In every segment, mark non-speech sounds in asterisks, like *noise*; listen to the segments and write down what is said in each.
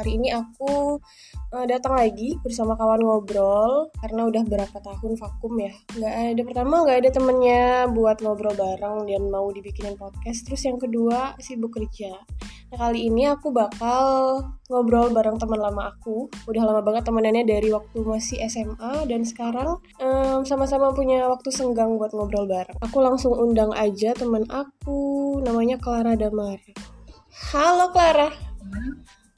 Hari ini aku uh, datang lagi bersama kawan ngobrol karena udah berapa tahun vakum ya. Nggak ada pertama nggak ada temennya buat ngobrol bareng dan mau dibikinin podcast. Terus yang kedua sibuk kerja. Nah kali ini aku bakal ngobrol bareng teman lama aku. Udah lama banget temenannya dari waktu masih SMA dan sekarang um, sama-sama punya waktu senggang buat ngobrol bareng. Aku langsung undang aja teman aku, namanya Clara Damar. Halo Clara.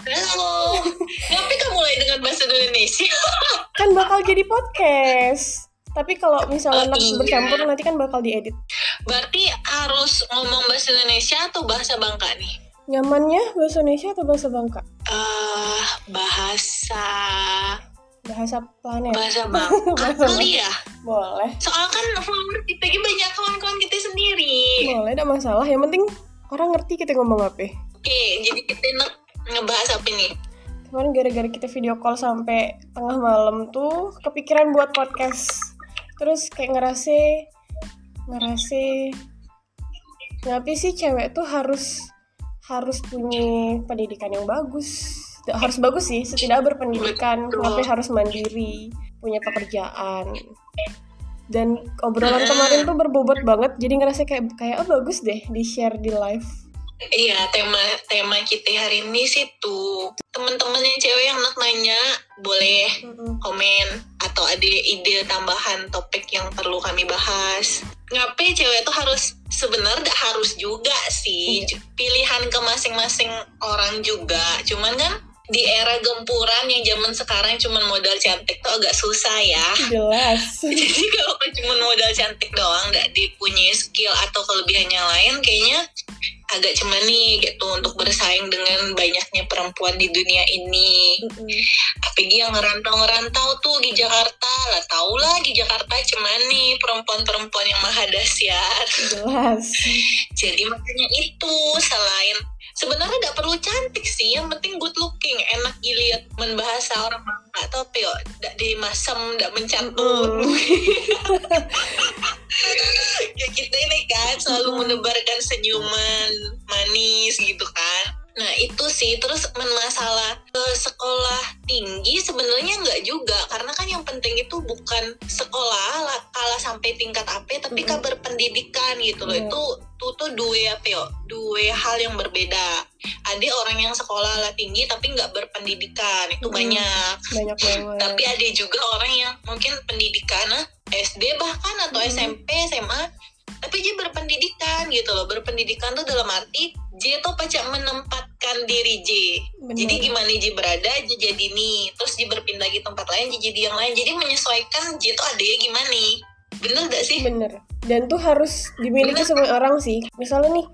Halo, tapi kamu mulai dengan bahasa Indonesia? *laughs* kan bakal jadi podcast. Tapi kalau misalnya oh, iya. bercampur nanti kan bakal diedit. Berarti harus ngomong bahasa Indonesia atau bahasa Bangka nih? Nyamannya bahasa Indonesia atau bahasa Bangka? Uh, bahasa bahasa planet *laughs* bahasa bangka kali ya boleh soal kan follower kita banyak kawan-kawan kita sendiri boleh tidak masalah yang penting orang ngerti kita ngomong apa oke jadi kita ngebahas apa nih? Kemarin gara-gara kita video call sampai tengah malam tuh kepikiran buat podcast. Terus kayak ngerasa ngerasa tapi sih cewek tuh harus harus punya pendidikan yang bagus. Harus bagus sih, setidak berpendidikan, tapi harus mandiri, punya pekerjaan. Dan obrolan kemarin tuh berbobot banget, jadi ngerasa kayak kayak oh bagus deh di share di live Iya, tema tema kita hari ini sih tuh teman-teman yang cewek yang nak nanya boleh komen atau ada ide tambahan topik yang perlu kami bahas. Ngapain cewek tuh harus sebenarnya harus juga sih iya. pilihan ke masing-masing orang juga. Cuman kan di era gempuran yang zaman sekarang cuma modal cantik tuh agak susah ya. Jelas. *laughs* Jadi kalau cuma modal cantik doang, nggak dipunyai skill atau kelebihannya lain, kayaknya agak cemani gitu untuk bersaing dengan banyaknya perempuan di dunia ini. Mm-hmm. Apalagi yang ngerantau-ngerantau tuh di Jakarta lah, tau lah di Jakarta cemani perempuan-perempuan yang maha dahsyat. Jelas. *laughs* Jadi makanya itu selain sebenarnya tidak perlu cantik sih, yang penting good looking, enak dilihat membahasa orang nggak ya, tidak dimasam, tidak mencantun. Mm. *laughs* ya kita ini kan selalu menebarkan senyuman manis gitu kan nah itu sih. Terus masalah ke sekolah tinggi sebenarnya nggak juga. Karena kan yang penting itu bukan sekolah lah kalah sampai tingkat apa tapi kan berpendidikan gitu loh. Itu tuh tuh dua apa ya dua hal yang berbeda. Ada orang yang sekolah lah tinggi tapi nggak berpendidikan. Itu hmm. banyak. Banyak banget. Tapi ada juga orang yang mungkin pendidikan SD bahkan atau hmm. SMP SMA tapi dia berpendidikan gitu loh. Berpendidikan tuh dalam arti J tuh pacak menempatkan diri J. Bener. jadi gimana J berada J jadi nih terus J berpindah ke tempat lain J jadi yang lain. Jadi menyesuaikan J tuh ada ya gimana. Nih bener gak sih? Bener. Dan tuh harus dimiliki semua orang sih. Misalnya nih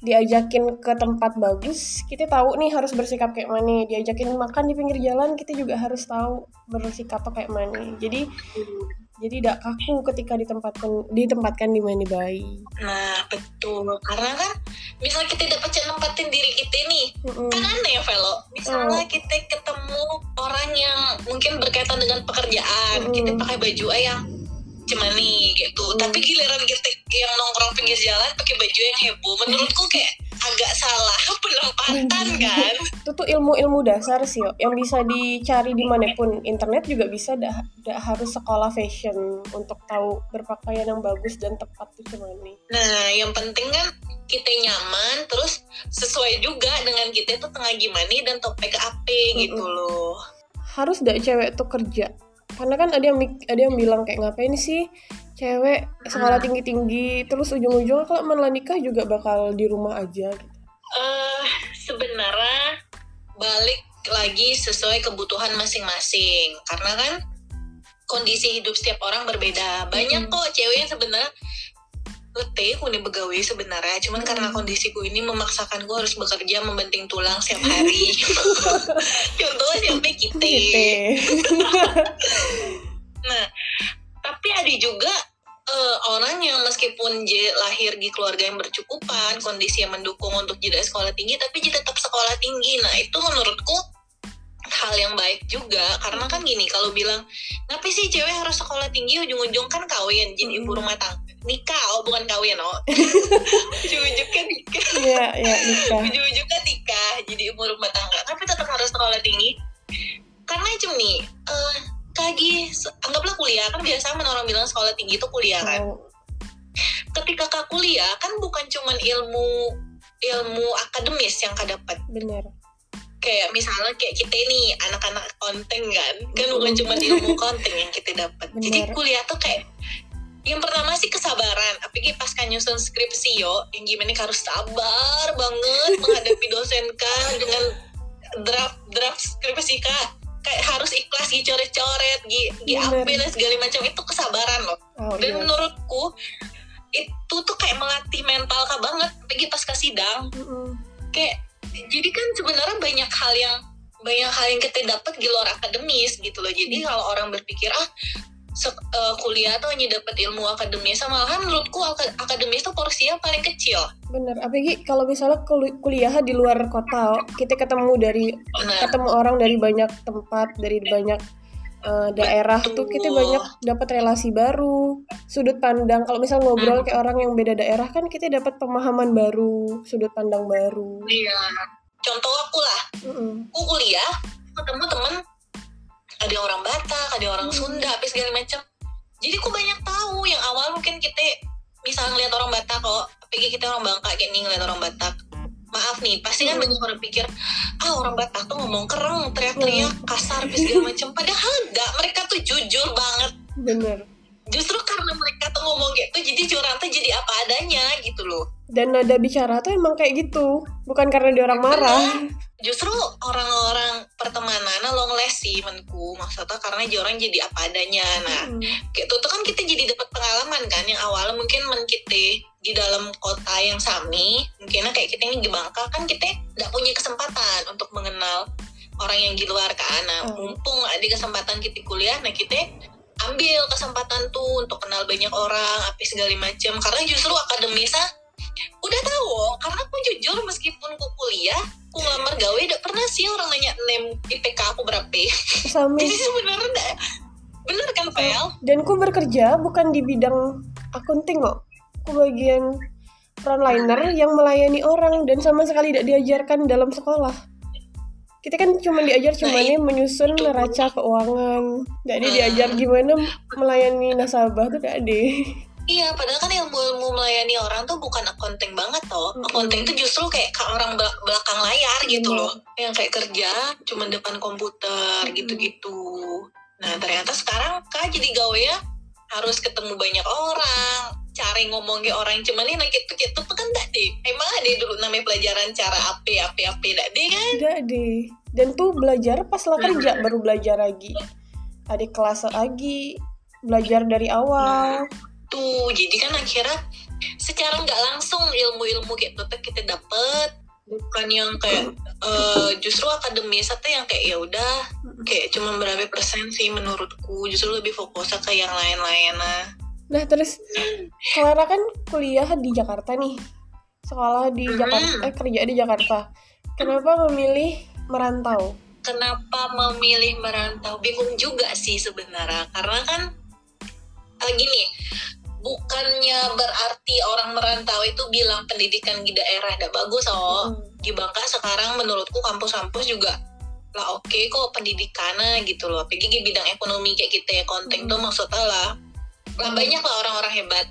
diajakin ke tempat bagus, kita tahu nih harus bersikap kayak mana. Diajakin makan di pinggir jalan, kita juga harus tahu bersikap kayak mana. Jadi jadi tidak kaku ketika ditempatkan ditempatkan di mana bayi nah betul karena kan misalnya kita dapat nempatin diri kita nih mm-hmm. kan aneh ya Velo misalnya mm. kita ketemu orang yang mungkin berkaitan dengan pekerjaan mm-hmm. kita pakai baju yang cuman nih gitu mm. tapi giliran kita yang nongkrong pinggir jalan pakai baju yang heboh menurutku kayak agak salah *laughs* penempatan *laughs* kan? Itu tuh ilmu-ilmu dasar sih yang bisa dicari di mana pun internet juga bisa dah, dah harus sekolah fashion untuk tahu berpakaian yang bagus dan tepat itu gimana nah yang penting kan kita nyaman terus sesuai juga dengan kita itu tengah gimana dan topik apa gitu mm loh. Harus dah cewek tuh kerja. Karena kan ada yang ada yang bilang kayak ngapain sih cewek sekolah hmm. tinggi tinggi terus ujung ujungnya kalau malah nikah juga bakal di rumah aja gitu. Uh, sebenarnya balik lagi sesuai kebutuhan masing-masing karena kan kondisi hidup setiap orang berbeda banyak hmm. kok cewek yang sebenarnya letih aku nih begawe sebenarnya cuman hmm. karena kondisiku ini memaksakan gue harus bekerja membenting tulang setiap hari *laughs* contohnya siapa kita *laughs* nah tapi ada juga uh, orang yang meskipun J lahir di keluarga yang bercukupan, kondisi yang mendukung untuk jadi sekolah tinggi, tapi J tetap sekolah tinggi. Nah itu menurutku hal yang baik juga karena kan gini kalau bilang ngapain sih cewek harus sekolah tinggi? Ujung-ujung kan kawin. Jadi ibu rumah tangga. Nikah? Oh bukan kawin oh. *laughs* Ujung-ujungnya nikah. Iya iya nikah. Ujung-ujungnya nikah. Jadi ibu rumah tangga. Tapi tetap harus sekolah tinggi. Karena cuma nih kagi anggaplah kuliah kan biasa orang bilang sekolah tinggi itu kuliah kan? Tahu. ketika kak kuliah kan bukan cuman ilmu ilmu akademis yang kak dapat. Bener. Kayak misalnya kayak kita ini anak-anak konten kan? Kan bukan cuma ilmu konten yang kita dapat. *laughs* Jadi kuliah tuh kayak yang pertama sih kesabaran. Apalagi pas kan nyusun skripsi yo yang gimana harus sabar banget menghadapi dosen kak dengan draft draft skripsi kak kayak harus ikhlas dicoret-coret dan segala macam itu kesabaran loh oh, dan iya. menurutku itu tuh kayak melatih mental kak banget apalagi pas ke sidang Mm-mm. kayak jadi kan sebenarnya banyak hal yang banyak hal yang kita dapat di luar akademis gitu loh jadi Hmm. kalau orang berpikir ah eh, kuliah tuh hanya dapat ilmu akademis. Malahan menurutku ak- akademis tuh porsinya paling kecil. Bener. Apalagi kalau misalnya kul- kuliah di luar kota kita ketemu dari nah ketemu orang dari banyak tempat dari banyak eh, daerah tuh kita Betul. banyak dapat relasi baru sudut pandang. Kalau misal ngobrol Hmm. kayak orang yang beda daerah kan kita dapat pemahaman baru sudut pandang baru. Iya. Contoh aku lah. Mm-mm. aku kuliah ketemu temen ada orang Batak ada orang Hmm. Sunda apa segala macam. Jadi aku banyak tahu yang awal mungkin kita misalnya ngeliat orang Batak kok. Apalagi kita orang Bangka kayak nih ngeliat orang Batak. Maaf nih pasti kan Hmm. banyak orang pikir ah orang Batak tuh ngomong kereng teriak-teriak kasar apa segala macam. Padahal enggak mereka tuh jujur banget. Bener. Justru karena mereka tuh ngomong gitu jadi curang tuh jadi apa adanya gitu loh dan nada bicara tuh emang kayak gitu. Bukan karena dia orang marah. Justru orang-orang pertemanan long les sih menku. Maksudnya karena dia orang jadi apa adanya. Nah Mm. gitu tuh kan kita jadi dapat pengalaman kan yang awalnya mungkin men kita di dalam kota yang sami mungkinnya kayak kita ini di Bangka kan kita nggak punya kesempatan untuk mengenal orang yang di luar kan. Nah Hmm. mumpung ada kesempatan kita kuliah nah kita ambil kesempatan tuh untuk kenal banyak orang apa segala macam. Karena justru akademisnya udah tahu karena aku jujur meskipun aku kuliah aku ngelamar gawe udah pernah sih orang nanya name IPK aku berapa. Sama. *laughs* Jadi sebenarnya nggak- bener kan Fel? Dan ku bekerja bukan di bidang akunting kok. Ku bagian frontliner yang melayani orang dan sama sekali tidak diajarkan dalam sekolah. Kita kan cuma diajar cuma Nah, nih menyusun neraca keuangan. Nggak ada diajar gimana melayani nasabah tuh gak ada Iya, padahal kan ilmu-ilmu melayani orang tuh bukan accounting banget toh. Mm-mm. Accounting tuh justru kayak ke orang bel- belakang layar gitu Bener. loh. Yang kayak kerja cuma depan komputer Mm-mm. gitu-gitu. Nah, ternyata sekarang kak jadi gawe harus ketemu banyak orang. Cari ngomong ke orang cuma nih nah gitu gitu tuh kan deh. Emang ada dulu namanya pelajaran cara ape ape tak deh kan? Deh. Dan tuh belajar pas lah kerja baru belajar lagi. Ada kelas lagi, belajar dari awal. Tuh, jadi kan akhirnya secara nggak langsung ilmu-ilmu kayak gitu kita dapet. Bukan yang kayak eh, justru akademis atau yang kayak ya udah kayak cuma berapa persen sih menurutku. Justru lebih fokusnya ke yang lain-lain nah Nah terus Clara kan kuliah di Jakarta nih, sekolah di. Jakarta, eh kerja di Jakarta. Kenapa memilih merantau? kenapa memilih merantau? Bingung juga sih sebenarnya. Karena kan eh, gini bukannya berarti orang merantau itu bilang pendidikan di daerah tidak bagus oh Hmm. di Bangka sekarang menurutku kampus-kampus juga lah oke kok pendidikannya gitu loh apalagi di bidang ekonomi kayak kita ya konten Hmm. tuh maksudnya lah lah Hmm. banyak lah orang-orang hebat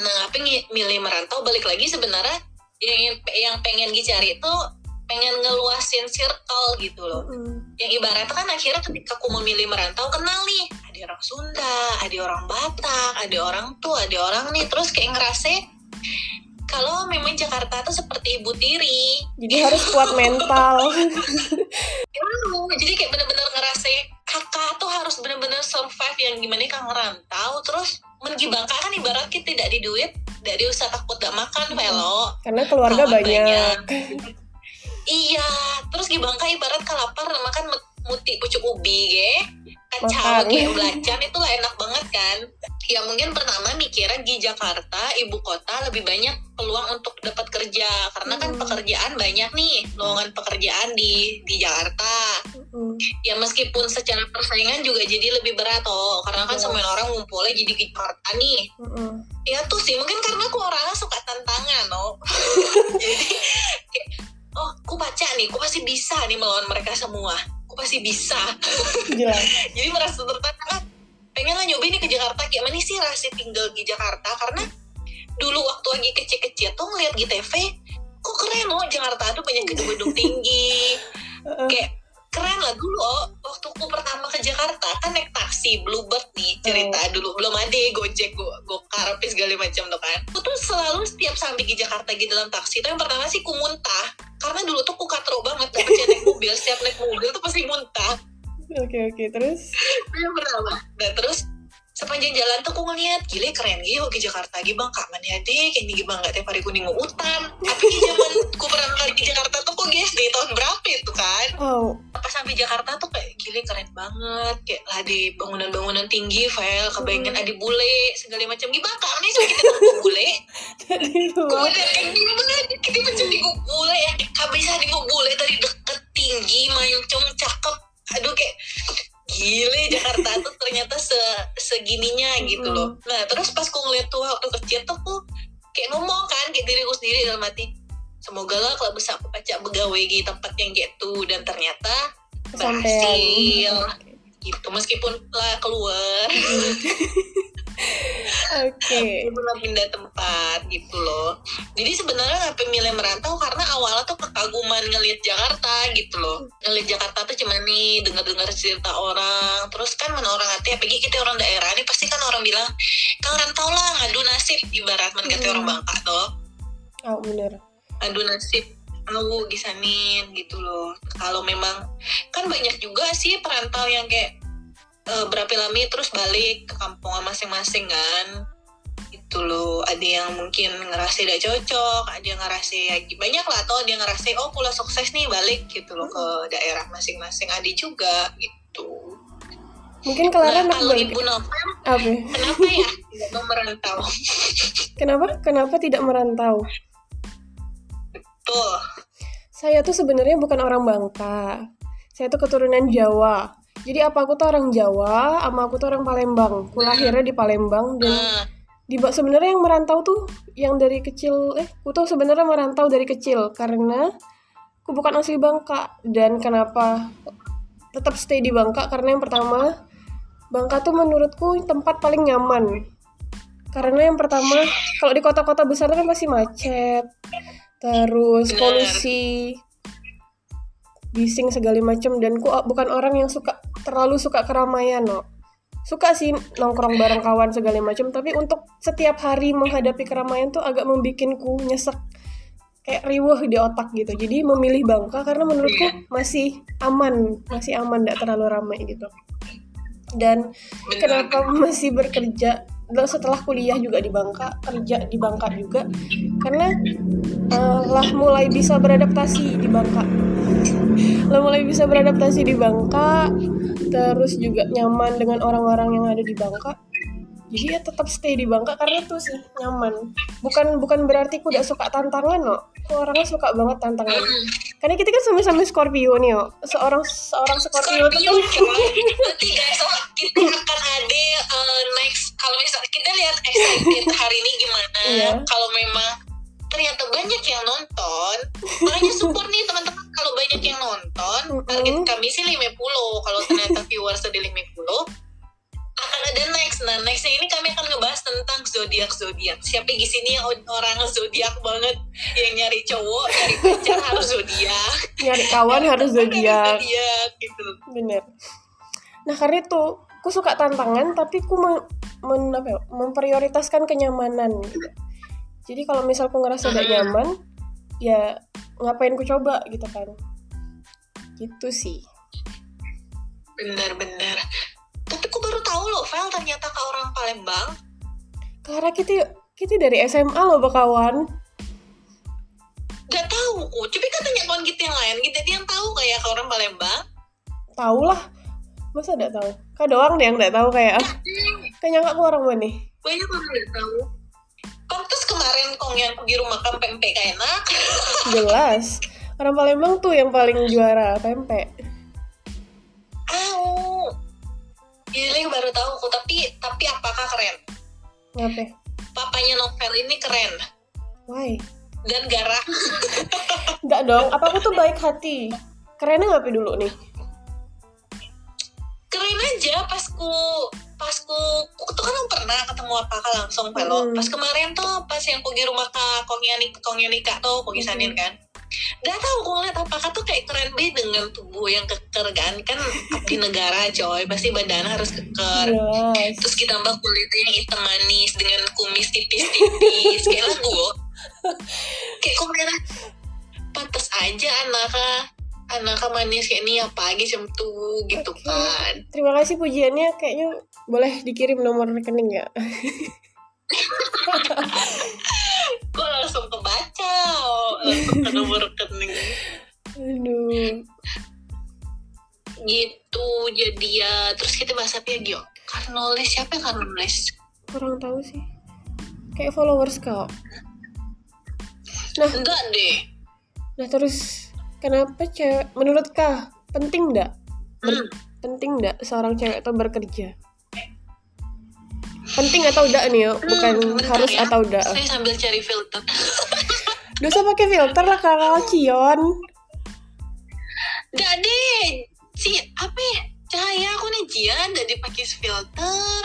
nah apa milih merantau balik lagi sebenarnya yang yang pengen dicari itu pengen ngeluasin circle gitu loh Mm-mm. yang ibaratnya kan akhirnya ketika aku memilih merantau kenal nih ada orang Sunda ada orang Batak ada orang tuh ada orang nih. Terus kayak ngerasa kalau memang Jakarta tuh seperti ibu tiri. Jadi harus kuat mental. *laughs* Lalu, jadi kayak bener-bener ngerasa kakak tuh harus bener-bener survive yang gimana kan ngerantau terus mengi Bangka kan ibarat kita tidak di duit tidak diusah takut gak makan velo. Karena keluarga Kawan banyak. iya. Terus di Bangka ibarat kalapar makan muti pucuk ubi ge Makan. kayak belacan itu lah enak banget kan ya mungkin pertama mikirnya di Jakarta ibu kota lebih banyak peluang untuk dapat kerja karena kan Hmm. pekerjaan banyak nih lowongan pekerjaan di di Jakarta Mm-mm. ya meskipun secara persaingan juga jadi lebih berat oh karena kan Iya. semua orang ngumpulnya jadi di Jakarta nih Mm-mm. ya tuh sih mungkin karena aku orangnya suka tantangan no *laughs* jadi oh aku baca nih aku pasti bisa nih melawan mereka semua pasti bisa? *laughs* Jadi merasa tertantang ah, pengen lah nyobain nih ke Jakarta. Kayak mana sih rasa tinggal di Jakarta? Karena dulu waktu lagi kecil-kecil tuh ngeliat di TV kok keren loh Jakarta tuh banyak gedung-gedung tinggi. *laughs* Kayak keren lah dulu oh, waktu aku pertama ke Jakarta kan naik taksi Bluebird nih cerita dulu belum ada ya Gojek go Gokar apa segala macam tuh kan. Aku tuh selalu setiap sampai ke Jakarta gitu dalam taksi itu yang pertama sih ku muntah. Karena dulu tuh ku katro banget percaya naik mobil setiap naik mobil tuh pasti muntah. Oke oke terus. itu yang pertama. Nah terus sepanjang jalan tuh aku ngeliat gile keren gitu ke Jakarta gitu bang kapan ya deh kayak ini bang gak tiap hari kuning hutan. Tapi zaman ku pertama kali ke Jakarta tuh kok guys di tahun berapa itu kan? Oh sampai Jakarta tuh kayak gile keren banget. Kayak lah di bangunan-bangunan tinggi file kebayangan Hmm. adi bule segala macam. Gimana kan nih kita tuh bule? *laughs* Jadi gue luar. kayak gimana kita macam di bule ya. Bisa di bule dari deket tinggi mancung cakep. Aduh kayak gile Jakarta tuh ternyata se segininya gitu loh. Nah terus pas gue ngeliat tuh waktu kecil tuh aku kayak ngomong kan kayak diriku sendiri dalam hati semoga lah kalau bisa aku baca begawe di tempat yang gitu dan ternyata. Berhasil. Gitu meskipun lah keluar. *laughs* Oke. belum pindah tempat gitu loh. Jadi sebenarnya ngapain milih merantau karena awalnya tuh kekaguman ngelihat Jakarta gitu loh. Ngelihat Jakarta tuh cuman nih dengar-dengar cerita orang. Terus kan mana orang hati apalagi kita orang daerah nih pasti kan orang bilang kang rantau lah ngadu nasib. Ibarat men Hmm. orang Bangka tuh Oh bener. ngadu nasib aku gisanin gitu loh. Kalau memang kan banyak juga sih perantau yang kayak eh, berapa lama terus balik ke kampung masing-masing kan. Itu loh. Ada yang mungkin ngerasa tidak cocok ada yang ngerasa ya banyak lah atau ada yang ngerasa oh pulang sukses nih balik gitu loh ke daerah masing-masing. Ada juga gitu. Mungkin Clara nah kalau ibu Novel Apa? kenapa ya tidak merantau? Kenapa? Kenapa tidak merantau? Tuh Saya tuh sebenarnya bukan orang Bangka. Saya tuh keturunan Jawa. Jadi apa aku tuh orang Jawa, sama aku tuh orang Palembang. Aku lahirnya di Palembang dan nah, di sebenarnya yang merantau tuh yang dari kecil eh aku tuh sebenarnya merantau dari kecil karena aku bukan asli Bangka. Dan kenapa tetap stay di Bangka? Karena yang pertama Bangka tuh menurutku tempat paling nyaman. Karena yang pertama kalau di kota-kota besar kan pasti macet terus Bener. polusi bising segala macam. Dan ku bukan orang yang suka terlalu suka keramaian no. Suka sih nongkrong bareng kawan segala macam. Tapi untuk setiap hari menghadapi keramaian tuh agak membikinku nyesek. Kayak riweh di otak gitu. Jadi memilih Bangka karena menurutku masih aman masih aman tidak terlalu ramai gitu. Dan kenapa masih bekerja setelah kuliah juga di Bangka kerja di Bangka juga. Karena eh, lah mulai bisa beradaptasi di Bangka. Lah mulai bisa beradaptasi di Bangka terus juga nyaman dengan orang-orang yang ada di Bangka jadi ya tetap stay di Bangka karena itu sih nyaman. Bukan bukan berarti aku udah suka tantangan no aku orangnya suka banget tantangan. Karena kita kan sama-sama Scorpio nih yo seorang seorang Scorpio itu Scorpio kan coy nanti guys oh, kita akan ada uh, next. Kalau misal kita lihat excited hari ini gimana. Iya. kalau memang ternyata banyak yang nonton makanya support nih teman-teman. Kalau banyak yang nonton target kami sih 50 kalau ternyata viewers ada 50 akan ada next. Nah nextnya ini kami akan ngebahas tentang zodiak zodiak. Siapa di sini yang orang zodiak banget? Yang nyari cowok nyari pacar *laughs* harus zodiak. Nyari kawan harus zodiak. zodiak gitu. Bener. Nah karena itu aku suka tantangan tapi aku men, men- apa ya, memprioritaskan kenyamanan. Gitu. jadi kalau misal aku ngerasa udah Hmm. nyaman ya ngapain ku coba gitu kan. Gitu sih. Bener-bener. Tapi aku baru tahu loh, Vel ternyata ke orang Palembang. karena kita kita dari SMA loh bakawan Gak tahu kok. Coba kan tanya kawan kita yang lain. Kita dia yang tahu kayak ke orang Palembang. tahu lah masa tidak tahu kak doang deh yang tidak tahu kayak kayaknya aku orang mana Banyak orang gak tahu. Pantes kemarin kong yang pergi rumah kan pempek enak. jelas orang Palembang tuh yang paling juara pempek Gila baru tahu kok. Tapi tapi apakah keren? ngapain Papanya novel ini keren why dan garang. *laughs* Enggak dong, apa aku tuh baik hati. kerennya ngapain dulu nih keren aja pas ku pas ku ku tuh kan pernah ketemu apa kak langsung pelo Hmm. pas kemarin tuh pas yang ku di rumah kak nik kongnya nikah tuh kong isanin kan Gak tau aku ngeliat apakah tuh kayak keren be dengan tubuh yang keker kan kan abdi negara coy pasti badan harus keker. Jelas terus ditambah kulitnya yang hitam manis dengan kumis tipis-tipis. Kayak lagu kayak kok merah. Pantas aja anak anak manis kayak ini apa lagi jam tuh gitu Oke. kan. Terima kasih pujiannya kayaknya boleh dikirim nomor rekening ya gue langsung kebaca langsung ke nomor rekening aduh. Gitu jadi ya terus kita bahas apa ya Gio? Karnolis siapa yang Karnolis kurang tahu sih. Kayak followers kau nah. Enggak deh. Nah terus kenapa cewek menurut kah penting nggak? Hmm. penting nggak seorang cewek itu bekerja penting atau enggak nih yo? bukan Hmm, harus ya. atau enggak. Saya sambil cari filter. *laughs* Dosa pakai filter lah kalau Cion. Enggak deh si apa ya? Cahaya aku nih Jian enggak dipakai filter.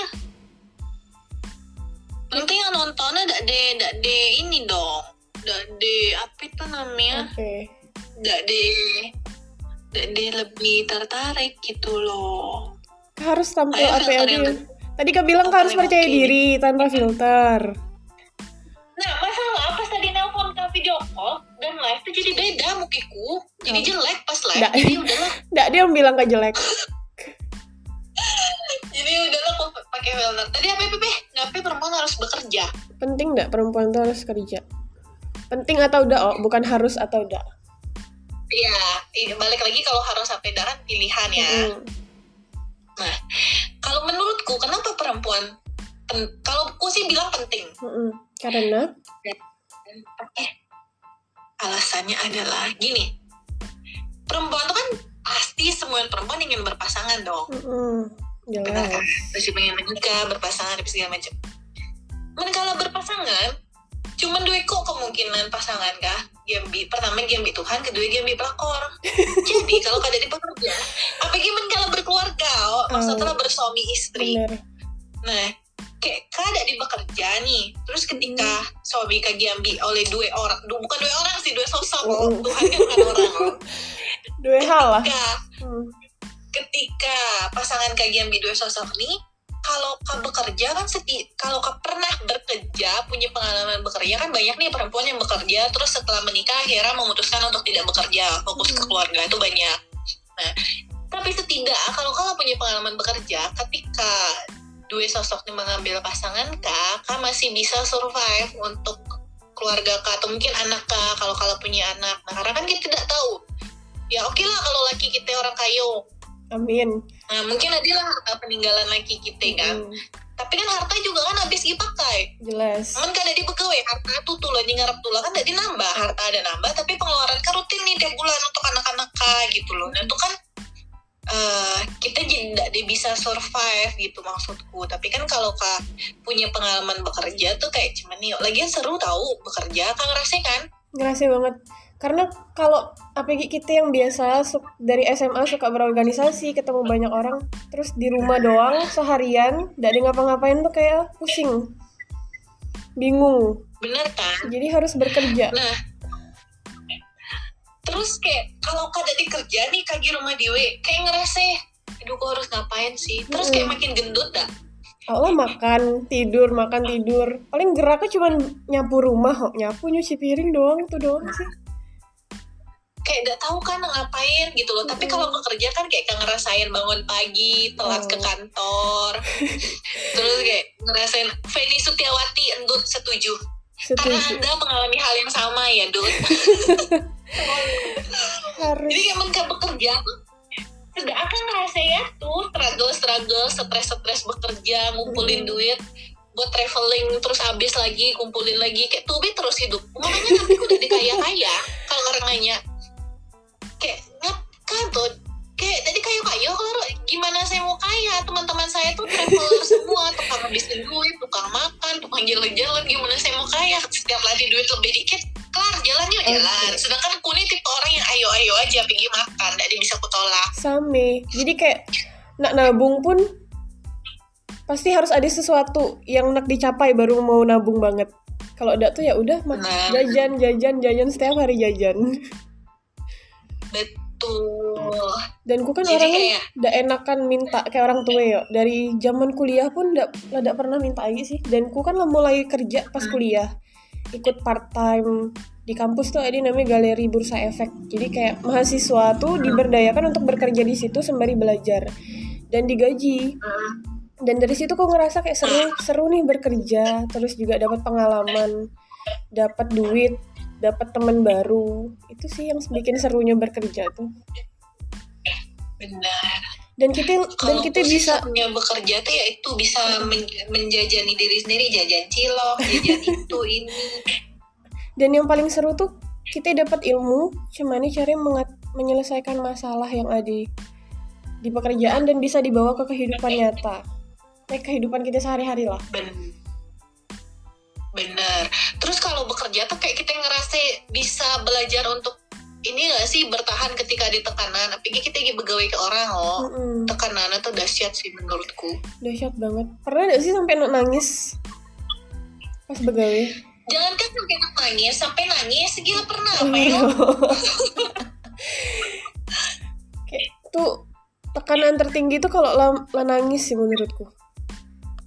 Penting yang nontonnya enggak deh enggak deh ini dong. Enggak deh apa itu namanya? Oke. Enggak deh enggak deh lebih tertarik gitu loh. Harus tampil apa yang- tadi kau bilang kau harus percaya oke. diri tanpa filter Nah, masalah pas tadi nelpon ke video call dan live tuh jadi beda mukiku. Jadi Oh. jelek pas live. Nggak. Jadi udahlah, *laughs* Nggak dia yang bilang kau jelek jadi udahlah aku pakai filter. Tadi apa Pepe? Ngapain perempuan harus bekerja? penting nggak perempuan itu harus kerja penting atau enggak oh bukan harus atau enggak Iya, balik lagi kalau harus sampai darat pilihan ya. Mm-mm. Kalau menurutku kenapa perempuan pen- kalau aku sih bilang penting. Mm-mm. karena Eh, alasannya adalah gini. Perempuan tuh kan pasti semua perempuan ingin berpasangan dong. mm-mm, benar kan jelas masih pengen menikah berpasangan segala macam Manakala berpasangan cuman dua kok kemungkinan pasangan kah Gembi pertama Gembi Tuhan kedua Gembi pelakor *laughs* jadi kalau kada di pekerja apa gimana kalau berkeluarga oh, maksudnya bersuami istri bener nah kayak kada di bekerja nih terus ketika suami kak Gembi oleh dua orang du- bukan dua orang sih dua sosok oh. Mm. Tuhan kan bukan orang oh. *laughs* dua hal lah ketika Mm. ketika pasangan kak Giambi dua sosok nih kalau kau bekerja kan seti kalau kau pernah bekerja punya pengalaman bekerja kan banyak nih perempuan yang bekerja terus setelah menikah akhirnya memutuskan untuk tidak bekerja fokus ke Hmm. keluarga itu banyak. Nah tapi setidak kalau kau punya pengalaman bekerja ketika dua sosok ini mengambil pasangan kak kau masih bisa survive untuk keluarga kak atau mungkin anak kak kalau kalau punya anak? Nah karena kan kita tidak tahu. Ya oke lah kalau laki kita orang kayu amin Nah, mungkin adalah harta peninggalan laki kita kan. Tapi kan harta juga kan habis dipakai. jelas Cuman kan ada di pegawai, harta tuh tuh lagi ngarep tuh kan tidak dinambah. Harta ada nambah, tapi pengeluaran kan rutin nih tiap bulan untuk anak-anak kah gitu loh. Nah itu kan eh kita jadi tidak bisa survive gitu maksudku. Tapi kan kalau kak punya pengalaman bekerja tuh kayak cuman nih, lagian seru tahu bekerja kan ngerasain kan? ngerasa banget karena kalau APG kita yang biasa dari SMA suka berorganisasi ketemu banyak orang terus di rumah doang seharian gak ada ngapa-ngapain tuh kayak pusing. Bingung. Bener kan? jadi harus bekerja Nah, terus kayak kalau kada di kerja nih kaki rumah dewe kayak ngerasa aduh kok harus ngapain sih? Terus kayak makin gendut dah Allah makan tidur makan tidur. Paling geraknya cuma nyapu rumah kok nyapu nyuci piring doang itu doang sih kayak udah tahu kan ngapain gitu loh. Tapi kalau bekerja kan kayak ngerasain bangun pagi telat ke Oh. kantor. *laughs* Terus kayak ngerasain Feni Sutiawati endut setuju. Karena setuju. Anda mengalami hal yang sama ya Dut. *laughs* Harus. jadi emang gak bekerja tuh tidak akan ngerasa ya tuh struggle struggle stres stres bekerja ngumpulin Hmm. duit buat traveling terus habis lagi kumpulin lagi kayak tuh be terus hidup. Makanya nanti udah dikaya kaya kalau orang nanya teman-teman saya tuh traveler semua tukang habisin duit tukang makan tukang jalan-jalan gimana saya mau kaya setiap lagi duit lebih dikit kelar jalan yuk jalan Oke. sedangkan aku nih tipe orang yang ayo-ayo aja pergi makan tidak bisa kutolak Same. Jadi kayak nak nabung pun pasti harus ada sesuatu yang nak dicapai baru mau nabung banget. Kalau ada tuh ya udah Nah. jajan jajan jajan setiap hari jajan. betul Dan ku kan Jadi orangnya kayak- udah enakan minta kayak orang tua ya. Dari zaman kuliah pun ndak pernah minta lagi sih. Dan ku kan mulai kerja pas Hmm. kuliah. Ikut part time di kampus tuh ada namanya galeri bursa efek. Jadi kayak mahasiswa tuh diberdayakan untuk bekerja di situ sembari belajar dan digaji. Hmm. Dan dari situ kok ngerasa kayak seru seru nih bekerja, terus juga dapat pengalaman, dapat duit, dapat teman baru. Itu sih yang bikin serunya bekerja tuh. benar Dan kita dan kalau kita bisa punya bekerja tuh ya itu bisa men- menjajani diri sendiri jajan cilok jajan *laughs* itu ini Dan yang paling seru tuh kita dapat ilmu gimana cara mengat- menyelesaikan masalah yang ada di, pekerjaan dan bisa dibawa ke kehidupan nyata. Kayak kehidupan kita sehari-hari lah. Bener terus kalau bekerja tuh kayak kita ngerasa bisa belajar untuk ini gak sih bertahan ketika di tekanan apalagi kita lagi begawe ke orang oh Mm-mm. tekanannya tuh dahsyat sih menurutku Dahsyat banget. Pernah gak sih sampai nangis pas begawe? jangan kan sampai nangis sampai nangis gila pernah Oh, apa ya kayak tuh tekanan tertinggi tuh kalau lah nangis sih menurutku.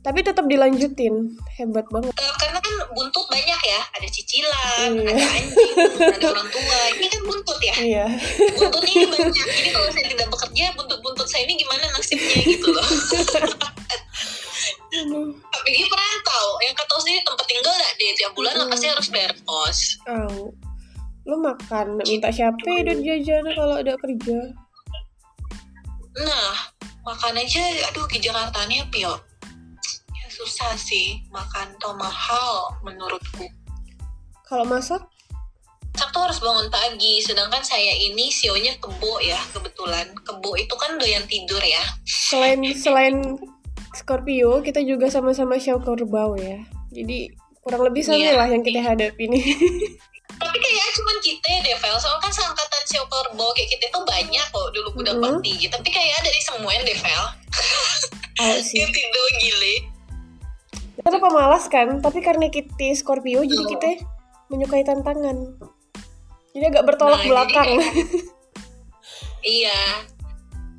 Tapi tetap dilanjutin, hebat banget. Eh, karena kan buntut banyak ya ada cicilan Iya. ada anjing ada orang tua ini kan buntut ya Iya. buntutnya ini banyak jadi kalau saya tidak bekerja buntut-buntut saya ini gimana nasibnya gitu loh Aduh. apalagi perantau yang kata sendiri tempat tinggal gak deh tiap bulan lah Mm. pasti harus bayar kos Au. Lu makan, minta siapa duit jajan kalau ada kerja? nah makan aja aduh di Jakarta nih Pio ya susah sih makan tuh mahal menurutku Kalau masak, Masak tuh harus bangun pagi sedangkan saya ini sionya kebo ya kebetulan kebo itu kan doyan tidur ya selain selain Scorpio, kita juga sama-sama show kerbau ya. Jadi kurang lebih sama Iya. lah yang kita hadapi nih. *laughs* tapi kayak cuman kita ya Devel soalnya kan seangkatan sio kerbau kayak kita tuh banyak kok dulu udah Mm-mm. tinggi tapi kayak dari semua yang Devel Oh sih. *laughs* yang tidur gile Kita tuh pemalas kan, tapi karena kita Scorpio jadi kita menyukai tantangan. Jadi agak bertolak Nah, jadi belakang. *laughs* Iya.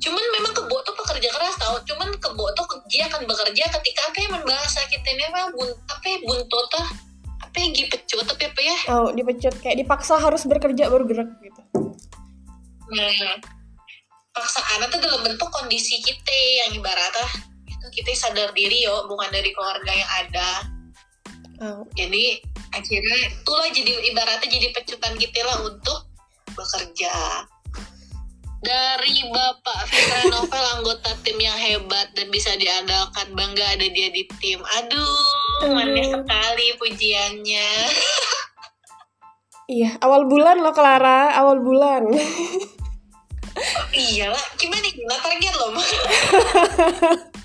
Cuman memang kebo tuh pekerja keras tau. Cuman kebo tuh dia akan bekerja ketika apa yang bahasa kita ini apa bun apa ya, buntut tuh apa yang gipecut tapi apa ya? Oh, dipecut kayak dipaksa harus bekerja baru gerak gitu. Hmm. Paksaan itu dalam bentuk kondisi kita yang ibaratnya kita sadar diri yo bukan dari keluarga yang ada. Oh, Jadi akhirnya itulah jadi ibaratnya jadi pecutan kita lah untuk bekerja. Dari Bapak Fitra *laughs* Novel anggota tim yang hebat dan bisa diandalkan bangga ada dia di tim. Aduh, manis Aduh. sekali pujiannya. iya, awal bulan loh Clara, awal bulan. iya lah, gimana gimana target loh? *laughs*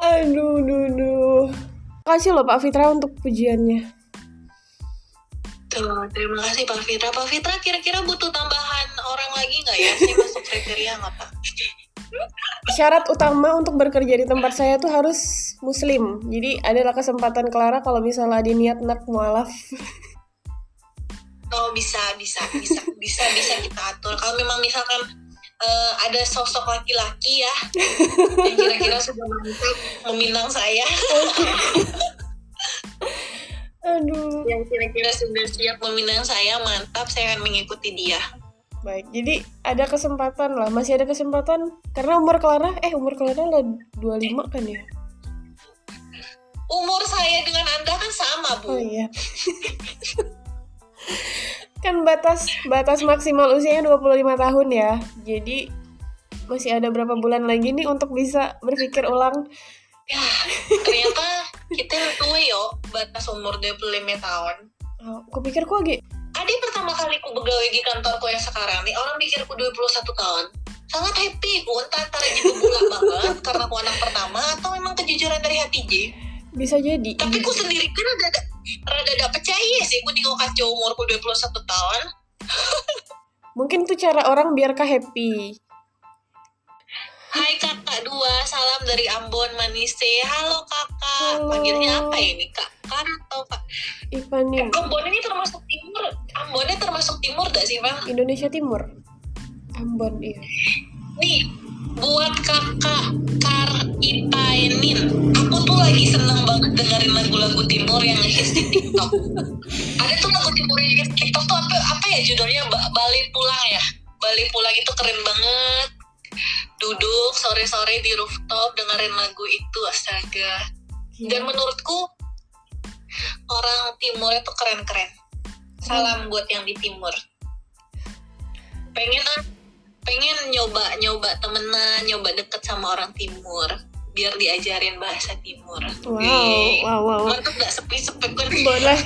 aduh, duh, duh. Kasih loh Pak Fitra untuk pujiannya. Tuh, terima kasih Pak Fitra. Pak Fitra kira-kira butuh tambahan orang lagi nggak ya? Saya masuk kriteria nggak Pak? Syarat utama untuk bekerja di tempat saya tuh harus muslim. Jadi adalah kesempatan Clara kalau misalnya ada niat nak mualaf. Oh bisa, bisa, bisa, bisa, bisa kita atur. Kalau memang misalkan eh, ada sosok laki-laki ya *laughs* yang kira-kira sudah mantap meminang saya, *laughs* Aduh. yang kira-kira sudah siap meminang saya, mantap, saya akan mengikuti dia. Baik, jadi ada kesempatan lah, masih ada kesempatan karena umur Clara, eh umur Clara lah 25 kan ya? Umur saya dengan anda kan sama bu. Oh iya. *laughs* kan batas batas maksimal usianya 25 tahun ya. Jadi masih ada berapa bulan lagi nih untuk bisa berpikir ulang. Ya, ternyata kita tua yo, batas umur 25 tahun. Oh, aku pikir kok lagi Adi pertama kali ku begawe di kantorku yang sekarang nih, orang pikirku 21 tahun. Sangat happy ku, entah antara jiwa bulat banget karena aku anak pertama atau memang kejujuran dari hati J. bisa jadi. Tapi ku sendiri kan rada rada gak percaya sih ku tinggal kacau umurku 21 tahun. Mungkin itu cara orang biar kak happy. Hai kakak dua, salam dari Ambon Manise. Halo kakak, Halo. panggilnya apa ini kak? Kak atau kak? Ivanin, Ambon ini termasuk timur. Ambonnya termasuk timur gak sih bang? Indonesia Timur. Ambon, iya. Nih, buat kakak Kar Ipaenin, aku tuh lagi seneng banget dengerin lagu-lagu timur yang hits di TikTok. *laughs* Ada tuh lagu timur yang hits di TikTok tuh apa, apa ya judulnya? Ba- Balik Pulang ya? Balik Pulang itu keren banget. Duduk sore-sore di rooftop dengerin lagu itu, astaga. Dan menurutku orang timur itu keren-keren. Salam buat yang di timur. Pengen ah, pengen nyoba nyoba temenan, nyoba deket sama orang timur biar diajarin bahasa timur. Wow, Wih. wow, wow. Mantap gak sepi-sepi kan? Boleh.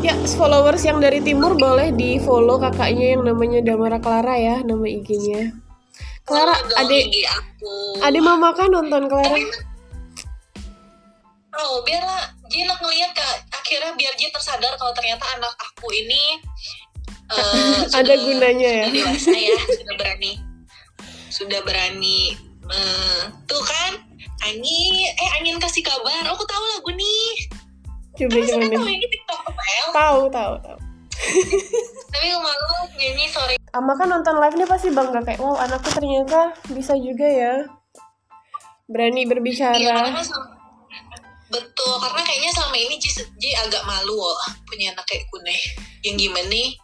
Ya, followers yang dari timur boleh di follow kakaknya yang namanya Damara Clara ya, nama IG-nya. Clara, adik, IG aku. adik mama kan nonton Clara. Tapi Oh, biarlah Jin ngeliat kak akhirnya biar Jin tersadar kalau ternyata anak aku ini eh, *laughs* Ada sudah- gunanya ya. sudah dewasa ya sudah berani sudah berani eh, tuh kan Angin eh Angin kasih kabar aku tahu lagu nih Coba coba tahu ini TikTok Pel Tahu, tahu, tahu. *laughs* tapi malu nyanyi sore Ama kan nonton live nih pasti bangga kayak, wow anakku ternyata bisa juga ya. Berani Iya, berbicara. karena selama- betul karena kayaknya selama ini Ji, Ji agak malu oh, punya anak kayak Kune yang gimana nih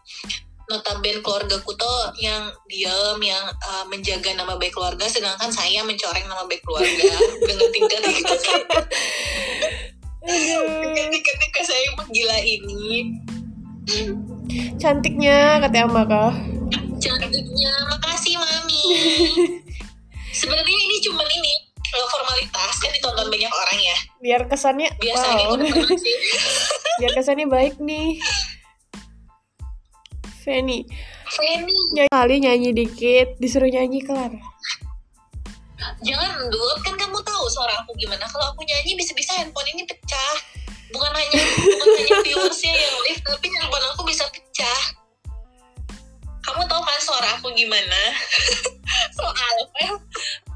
notabene keluargaku tuh yang diam yang uh, menjaga nama baik keluarga sedangkan saya mencoreng nama baik keluarga. Dengan tingkat tingkat tingkat saya emang gila ini. Cantiknya kata Ama kah? cantiknya makasih mami. *laughs* Sebenarnya ini cuman ini uh, formalitas. Kan ditonton banyak orang ya. Biar kesannya biasanya wow. Biar kesannya baik nih. Feni, Feni nyanyi kali nyanyi dikit, disuruh nyanyi kelar. Jangan Dut, kan kamu tahu suara aku gimana. Kalau aku nyanyi bisa-bisa handphone ini pecah. Bukan hanya bukan hanya viewersnya yang live, tapi handphone aku bisa pecah. Kamu tahu kan suara aku gimana? *laughs* Soalnya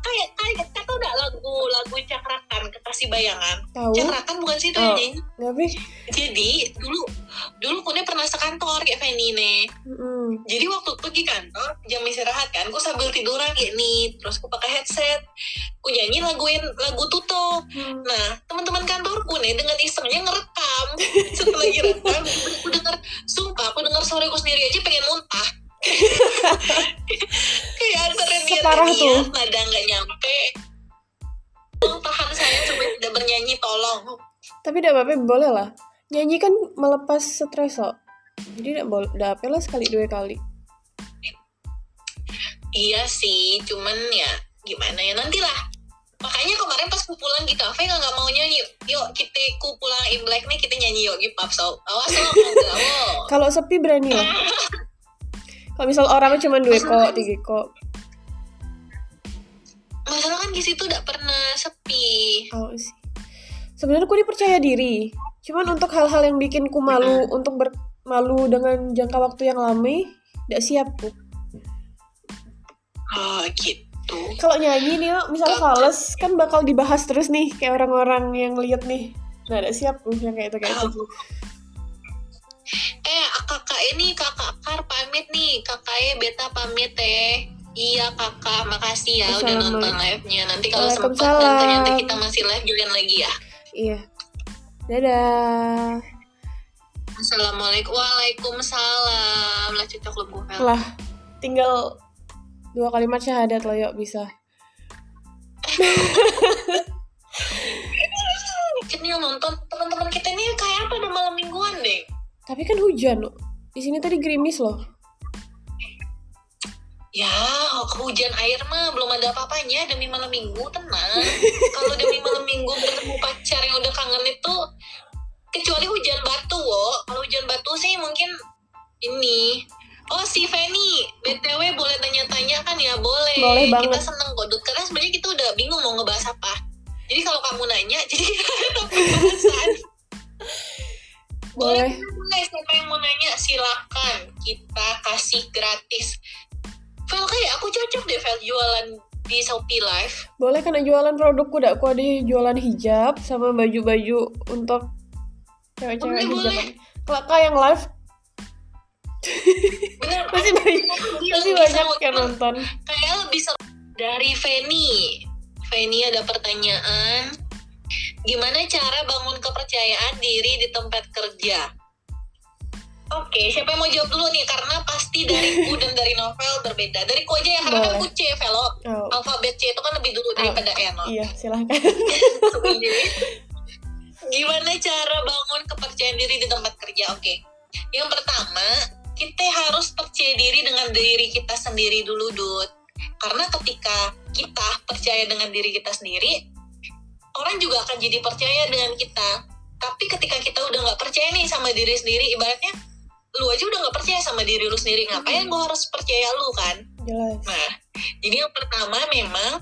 kayak kayak kata udah lagu lagu cakrakan kekasih bayangan. Tahu? Cakrakan bukan sih itu Oh. Jadi dulu dulu Kune pernah sekantor kayak nih. Mm-mm. Jadi waktu pergi kantor, jam istirahat kan, gue sambil tiduran kayak nih, terus gue pakai headset, gue nyanyi laguin lagu tutup. Hmm. Nah, teman-teman kantorku nih dengan isengnya ngerekam. Setelah direkam, gue *laughs* denger, sumpah, aku denger suara gue sendiri aja pengen muntah. Antara dia Separah tuh. nada nggak nyampe. Tolong tahan saya supaya tidak bernyanyi, tolong. Tapi tidak apa-apa, boleh lah. Nyanyi kan melepas stres kok. Jadi tidak boleh, tidak apa lah sekali dua kali. Iya sih, cuman ya gimana ya nantilah. Makanya kemarin pas ku pulang di kafe nggak nggak mau nyanyi. Yuk kita ku pulang Imlek nih kita nyanyi yuk pub so. Awas lo. *laughs* Kalau sepi berani lah. *laughs* Kalau misal orangnya cuma dua kok, tiga kok. Masalah kan di situ udah pernah sepi. Oh sih. Sebenarnya aku ini percaya diri. Cuman untuk hal-hal yang bikin ku malu, untuk bermalu dengan jangka waktu yang lama, tidak siap ku. Oh gitu. Kalau nyanyi nih, Mak, misal fales kan bakal dibahas terus nih kayak orang-orang yang lihat nih. Nah, tidak siap ku yang kayak itu kayak itu. Eh kakak ini kakak Kar pamit nih. Kakaknya beta pamit eh. Iya kakak, makasih ya udah nonton live-nya. Nanti kalau sempat dan ternyata kita masih live join lagi ya. Iya. Dadah. Assalamualaikum. Waalaikumsalam. Lah cocok lu. Lah, tinggal dua kalimat syahadat lo yuk bisa. *laughs* Kan yang nonton teman-teman kita ini kayak apa ada malam mingguan deh. Tapi kan hujan loh. Di sini tadi gerimis loh. Ya, hujan air mah belum ada apa-apanya demi malam minggu, tenang. *laughs* Kalau demi malam minggu ketemu pacar yang udah kangen itu, kecuali hujan batu, wo. Kalau hujan batu sih mungkin ini. Oh, si Feni, BTW boleh tanya-tanya kan ya? Boleh. Boleh Kita banget. seneng kok, Dut. Karena sebenarnya kita udah bingung mau ngebahas apa. Jadi kalau kamu nanya, *laughs* jadi topik bahasan. Boleh. Boleh, siapa yang mau nanya silakan kita kasih gratis. Vel kayak aku cocok deh Vel jualan di Shopee Live. Boleh kena jualan produkku dak aku ada jualan hijab sama baju-baju untuk cewek-cewek Boleh, hijab. Kalau kak yang live Bener, *laughs* masih banyak masih banyak yang nonton. kayak lebih seru dari Feni. Feni ada pertanyaan. Gimana cara bangun kepercayaan diri di tempat kerja? Oke, siapa yang mau jawab dulu nih? Karena pasti dari *laughs* ku dan dari novel berbeda. Dari ku aja ya, karena kan Boleh. ku C, Velo. Oh, Alfabet C itu kan lebih dulu daripada E, no? iya silahkan. *laughs* Gimana cara bangun kepercayaan diri di tempat kerja? Oke. Yang pertama, kita harus percaya diri dengan diri kita sendiri dulu, Dut. Karena ketika kita percaya dengan diri kita sendiri, orang juga akan jadi percaya dengan kita. Tapi ketika kita udah nggak percaya nih sama diri sendiri, ibaratnya lu aja udah nggak percaya sama diri lu sendiri, ngapain gue harus percaya lu kan? Jelas. Nah, jadi yang pertama memang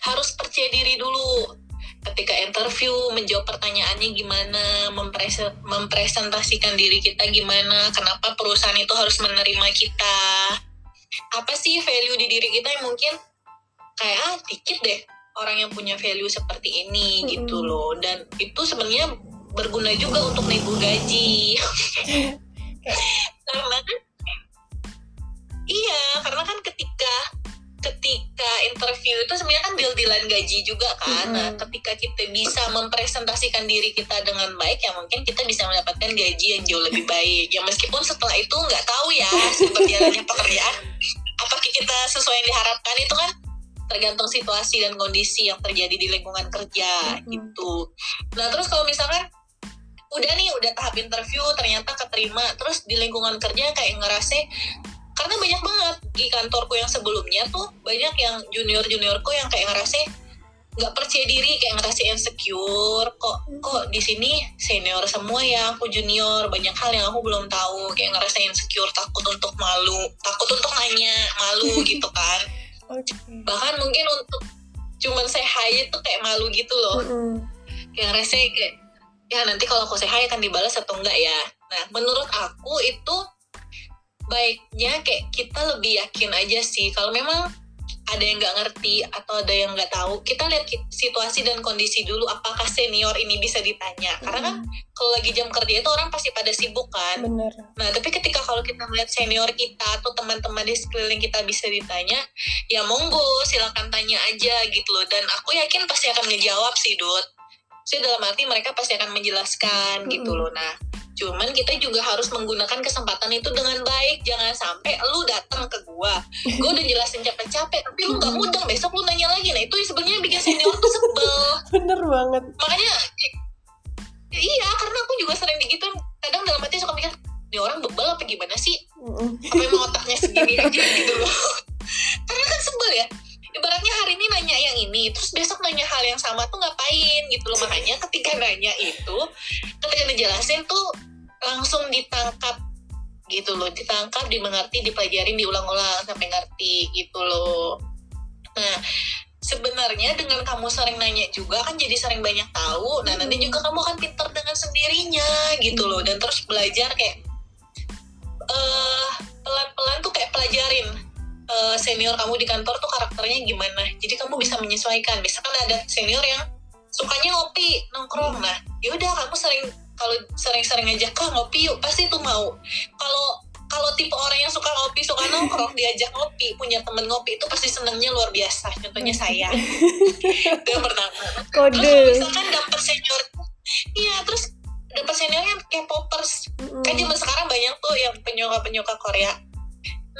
harus percaya diri dulu. Ketika interview, menjawab pertanyaannya gimana, memprese- mempresentasikan diri kita gimana, kenapa perusahaan itu harus menerima kita. Apa sih value di diri kita yang mungkin kayak ah dikit deh orang yang punya value seperti ini Mm-mm. gitu loh. Dan itu sebenarnya berguna juga untuk nego gaji. *laughs* karena kan iya karena kan ketika ketika interview itu sebenarnya kan deal-dealan gaji juga kan Mm-mm. nah ketika kita bisa mempresentasikan diri kita dengan baik ya mungkin kita bisa mendapatkan gaji yang jauh lebih baik ya meskipun setelah itu nggak tahu ya berjalannya *laughs* pekerjaan apakah kita sesuai yang diharapkan itu kan tergantung situasi dan kondisi yang terjadi di lingkungan kerja Mm-mm. gitu nah terus kalau misalkan udah nih udah tahap interview ternyata keterima. Terus di lingkungan kerja kayak ngerasa karena banyak banget di kantorku yang sebelumnya tuh banyak yang junior juniorku yang kayak ngerasa nggak percaya diri kayak ngerasa insecure. Kok kok di sini senior semua ya aku junior. Banyak hal yang aku belum tahu. Kayak ngerasa insecure takut untuk malu. Takut untuk nanya malu *laughs* gitu kan. Bahkan mungkin untuk cuman say hi itu kayak malu gitu loh. Kayak ngerasa kayak ya nanti kalau aku hi akan dibalas atau enggak ya nah menurut aku itu baiknya kayak kita lebih yakin aja sih kalau memang ada yang nggak ngerti atau ada yang nggak tahu kita lihat situasi dan kondisi dulu apakah senior ini bisa ditanya karena kan kalau lagi jam kerja itu orang pasti pada sibuk kan Bener. Nah, tapi ketika kalau kita melihat senior kita atau teman-teman di sekeliling kita bisa ditanya, ya monggo silakan tanya aja gitu loh. Dan aku yakin pasti akan ngejawab sih, Dut. Jadi dalam arti mereka pasti akan menjelaskan gitu Mm-mm. loh. Nah, cuman kita juga harus menggunakan kesempatan itu dengan baik. Jangan sampai lu datang ke gua, gua udah jelasin capek-capek, tapi lu nggak mudeng besok lu nanya lagi. Nah, itu sebenarnya bikin senior tuh sebel *laughs* Bener banget. makanya ya iya karena aku juga sering digituin kadang dalam hati suka mikir ini orang bebel apa gimana sih apa emang otaknya segini aja gitu loh *laughs* karena kan sebel ya ibaratnya hari ini nanya yang ini terus besok nanya hal yang sama tuh ngapain gitu loh. Makanya ketika nanya itu ketika dijelasin tuh langsung ditangkap gitu loh. Ditangkap dimengerti dipelajarin diulang-ulang sampai ngerti gitu loh. Nah sebenarnya dengan kamu sering nanya juga kan jadi sering banyak tahu. Nah nanti Hmm. juga kamu akan pinter dengan sendirinya gitu loh. Dan terus belajar kayak eh pelan-pelan tuh kayak pelajarin eh, senior kamu di kantor tuh karakternya gimana? Jadi kamu bisa menyesuaikan. Misalkan ada senior yang sukanya ngopi nongkrong. Nah yaudah kamu sering kalau sering-sering ngajak kah ngopi yuk. Pasti tuh mau. Kalau kalau tipe orang yang suka ngopi suka nongkrong *laughs* diajak ngopi punya temen ngopi itu pasti senengnya luar biasa. Contohnya saya. Itu yang pertama terus Kode. misalkan dapet senior iya terus dapet senior yang kayak poppers. Mm-mm. kan zaman sekarang banyak tuh yang penyuka-penyuka Korea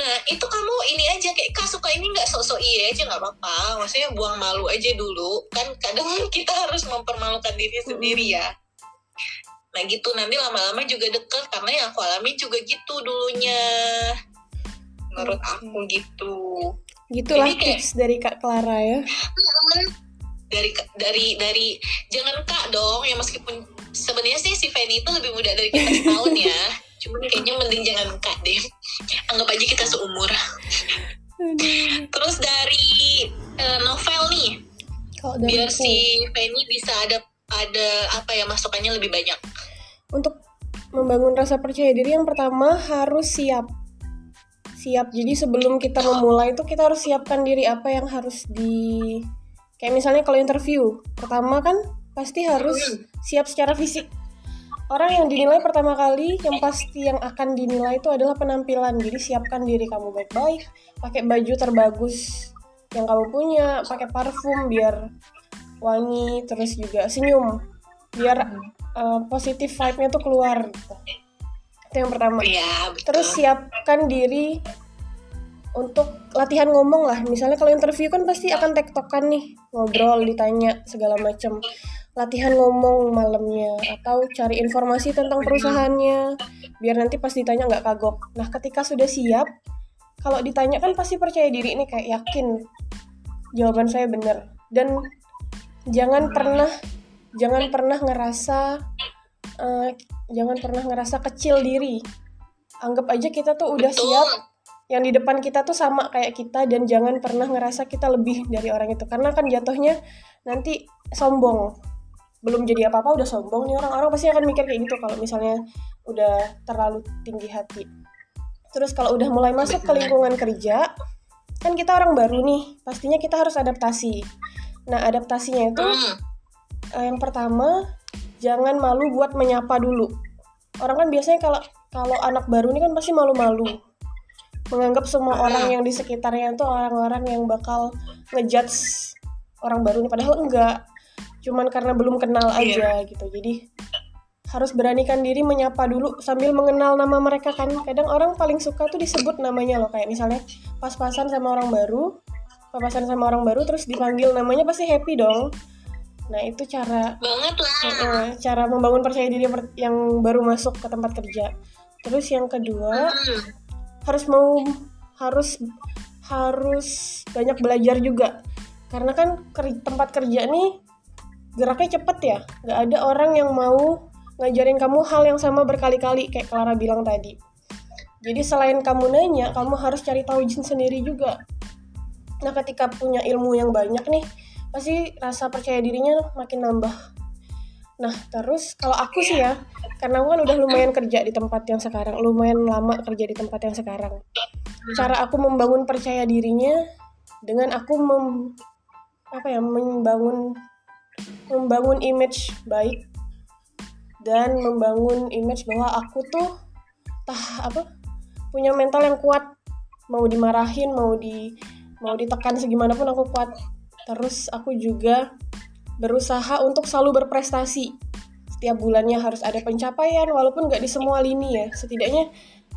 nah itu kamu ini aja kayak kak suka ini nggak? Sok-sok iya aja nggak apa-apa. Maksudnya buang malu aja dulu. Kan kadang *laughs* kita harus mempermalukan diri sendiri ya. Nah gitu. Nanti lama-lama juga deket karena yang aku alami juga gitu dulunya. Menurut Oke. aku gitu. Gitulah Jadi kayak- tips dari Kak Clara ya. dari dari dari jangan kak dong ya meskipun sebenarnya sih si Fanny itu lebih muda dari kita setahun ya *laughs* cuman kayaknya mending jangan kak deh anggap aja kita seumur. Terus dari eh, novel nih. Kalau dari biar aku, si Fanny bisa ada ada apa ya masukannya lebih banyak. Untuk membangun rasa percaya diri yang pertama harus siap. siap. Jadi sebelum kita memulai itu kita harus siapkan diri apa yang harus di kayak misalnya kalau interview. Pertama kan pasti harus siap secara fisik orang yang dinilai pertama kali yang pasti yang akan dinilai itu adalah penampilan. Jadi siapkan diri kamu baik-baik pakai baju terbagus yang kamu punya pakai parfum biar wangi terus juga senyum biar uh, positif vibe-nya tuh keluar gitu. Itu yang pertama. Iya, betul. terus siapkan diri untuk latihan ngomong lah. Misalnya kalau interview kan pasti akan tektokan nih ngobrol ditanya segala macam latihan ngomong malamnya atau cari informasi tentang perusahaannya biar nanti pas ditanya nggak kagok. Nah ketika sudah siap kalau ditanya kan pasti percaya diri nih kayak yakin. Jawaban saya benar. Dan jangan pernah jangan pernah ngerasa eh, jangan pernah ngerasa kecil diri. Anggap aja kita tuh udah Betul. siap yang di depan kita tuh sama kayak kita dan jangan pernah ngerasa kita lebih dari orang itu. Karena kan jatuhnya nanti sombong belum jadi apa-apa udah sombong nih orang-orang pasti akan mikir kayak gitu kalau misalnya udah terlalu tinggi hati. Terus kalau udah mulai masuk ke lingkungan kerja kan kita orang baru nih pastinya kita harus adaptasi. Nah adaptasinya itu Eh, yang pertama jangan malu buat menyapa dulu. Orang kan biasanya kalau kalau anak baru ini kan pasti malu-malu. Menganggap semua Hmm. orang yang di sekitarnya itu orang-orang yang bakal ngejudge orang baru ini padahal enggak cuman karena belum kenal aja gitu. Jadi harus beranikan diri menyapa dulu sambil mengenal nama mereka kan. Kadang orang paling suka tuh disebut namanya loh. Kayak misalnya pas-pasan sama orang baru papasan sama orang baru terus dipanggil namanya pasti happy dong. Nah itu cara banget lah. Heeh, cara membangun percaya diri yang baru masuk ke tempat kerja. Terus yang kedua Hmm, harus mau harus harus banyak belajar juga. Karena kan ker- tempat kerja nih geraknya cepet ya? Nggak ada orang yang mau ngajarin kamu hal yang sama berkali-kali kayak Clara bilang tadi. Jadi selain kamu nanya kamu harus cari tahu jin sendiri juga. Nah ketika punya ilmu yang banyak nih pasti rasa percaya dirinya makin nambah. Nah terus kalau aku sih ya karena aku kan udah lumayan kerja di tempat yang sekarang lumayan lama kerja di tempat yang sekarang. Cara aku membangun percaya dirinya dengan aku mem, apa ya membangun membangun image baik dan membangun image bahwa aku tuh tah apa punya mental yang kuat. Mau dimarahin mau di mau ditekan segimanapun aku kuat. Terus aku juga berusaha untuk selalu berprestasi. Setiap bulannya harus ada pencapaian walaupun nggak di semua lini ya. Setidaknya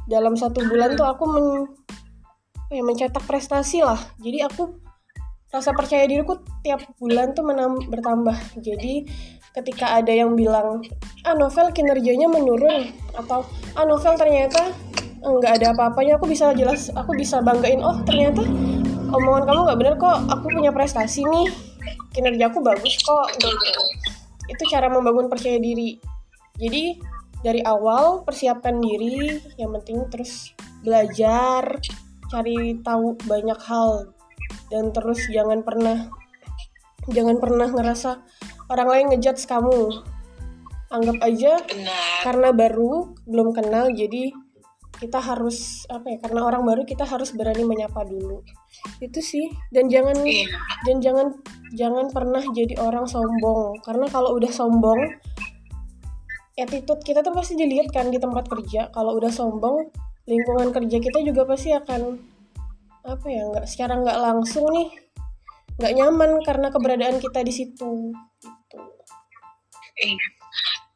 dalam satu bulan tuh aku men, ya, mencetak prestasi lah. Jadi aku rasa percaya diriku tiap bulan tuh menam, bertambah. Jadi ketika ada yang bilang ah novel kinerjanya menurun atau ah novel ternyata nggak ada apa-apanya aku bisa jelas aku bisa banggain oh ternyata omongan kamu nggak bener kok aku punya prestasi nih kinerjaku bagus kok betul. itu cara membangun percaya diri. Jadi dari awal persiapkan diri yang penting terus belajar cari tahu banyak hal dan terus jangan pernah jangan pernah ngerasa orang lain ngejudge kamu. Anggap aja Benar. karena baru belum kenal jadi kita harus apa ya karena orang baru kita harus berani menyapa dulu. Itu sih. Dan jangan Iya. dan jangan jangan pernah jadi orang sombong. Karena kalau udah sombong attitude kita tuh pasti dilihat kan di tempat kerja. Kalau udah sombong lingkungan kerja kita juga pasti akan apa ya nggak secara nggak langsung nih nggak nyaman karena keberadaan kita di situ gitu. Iya.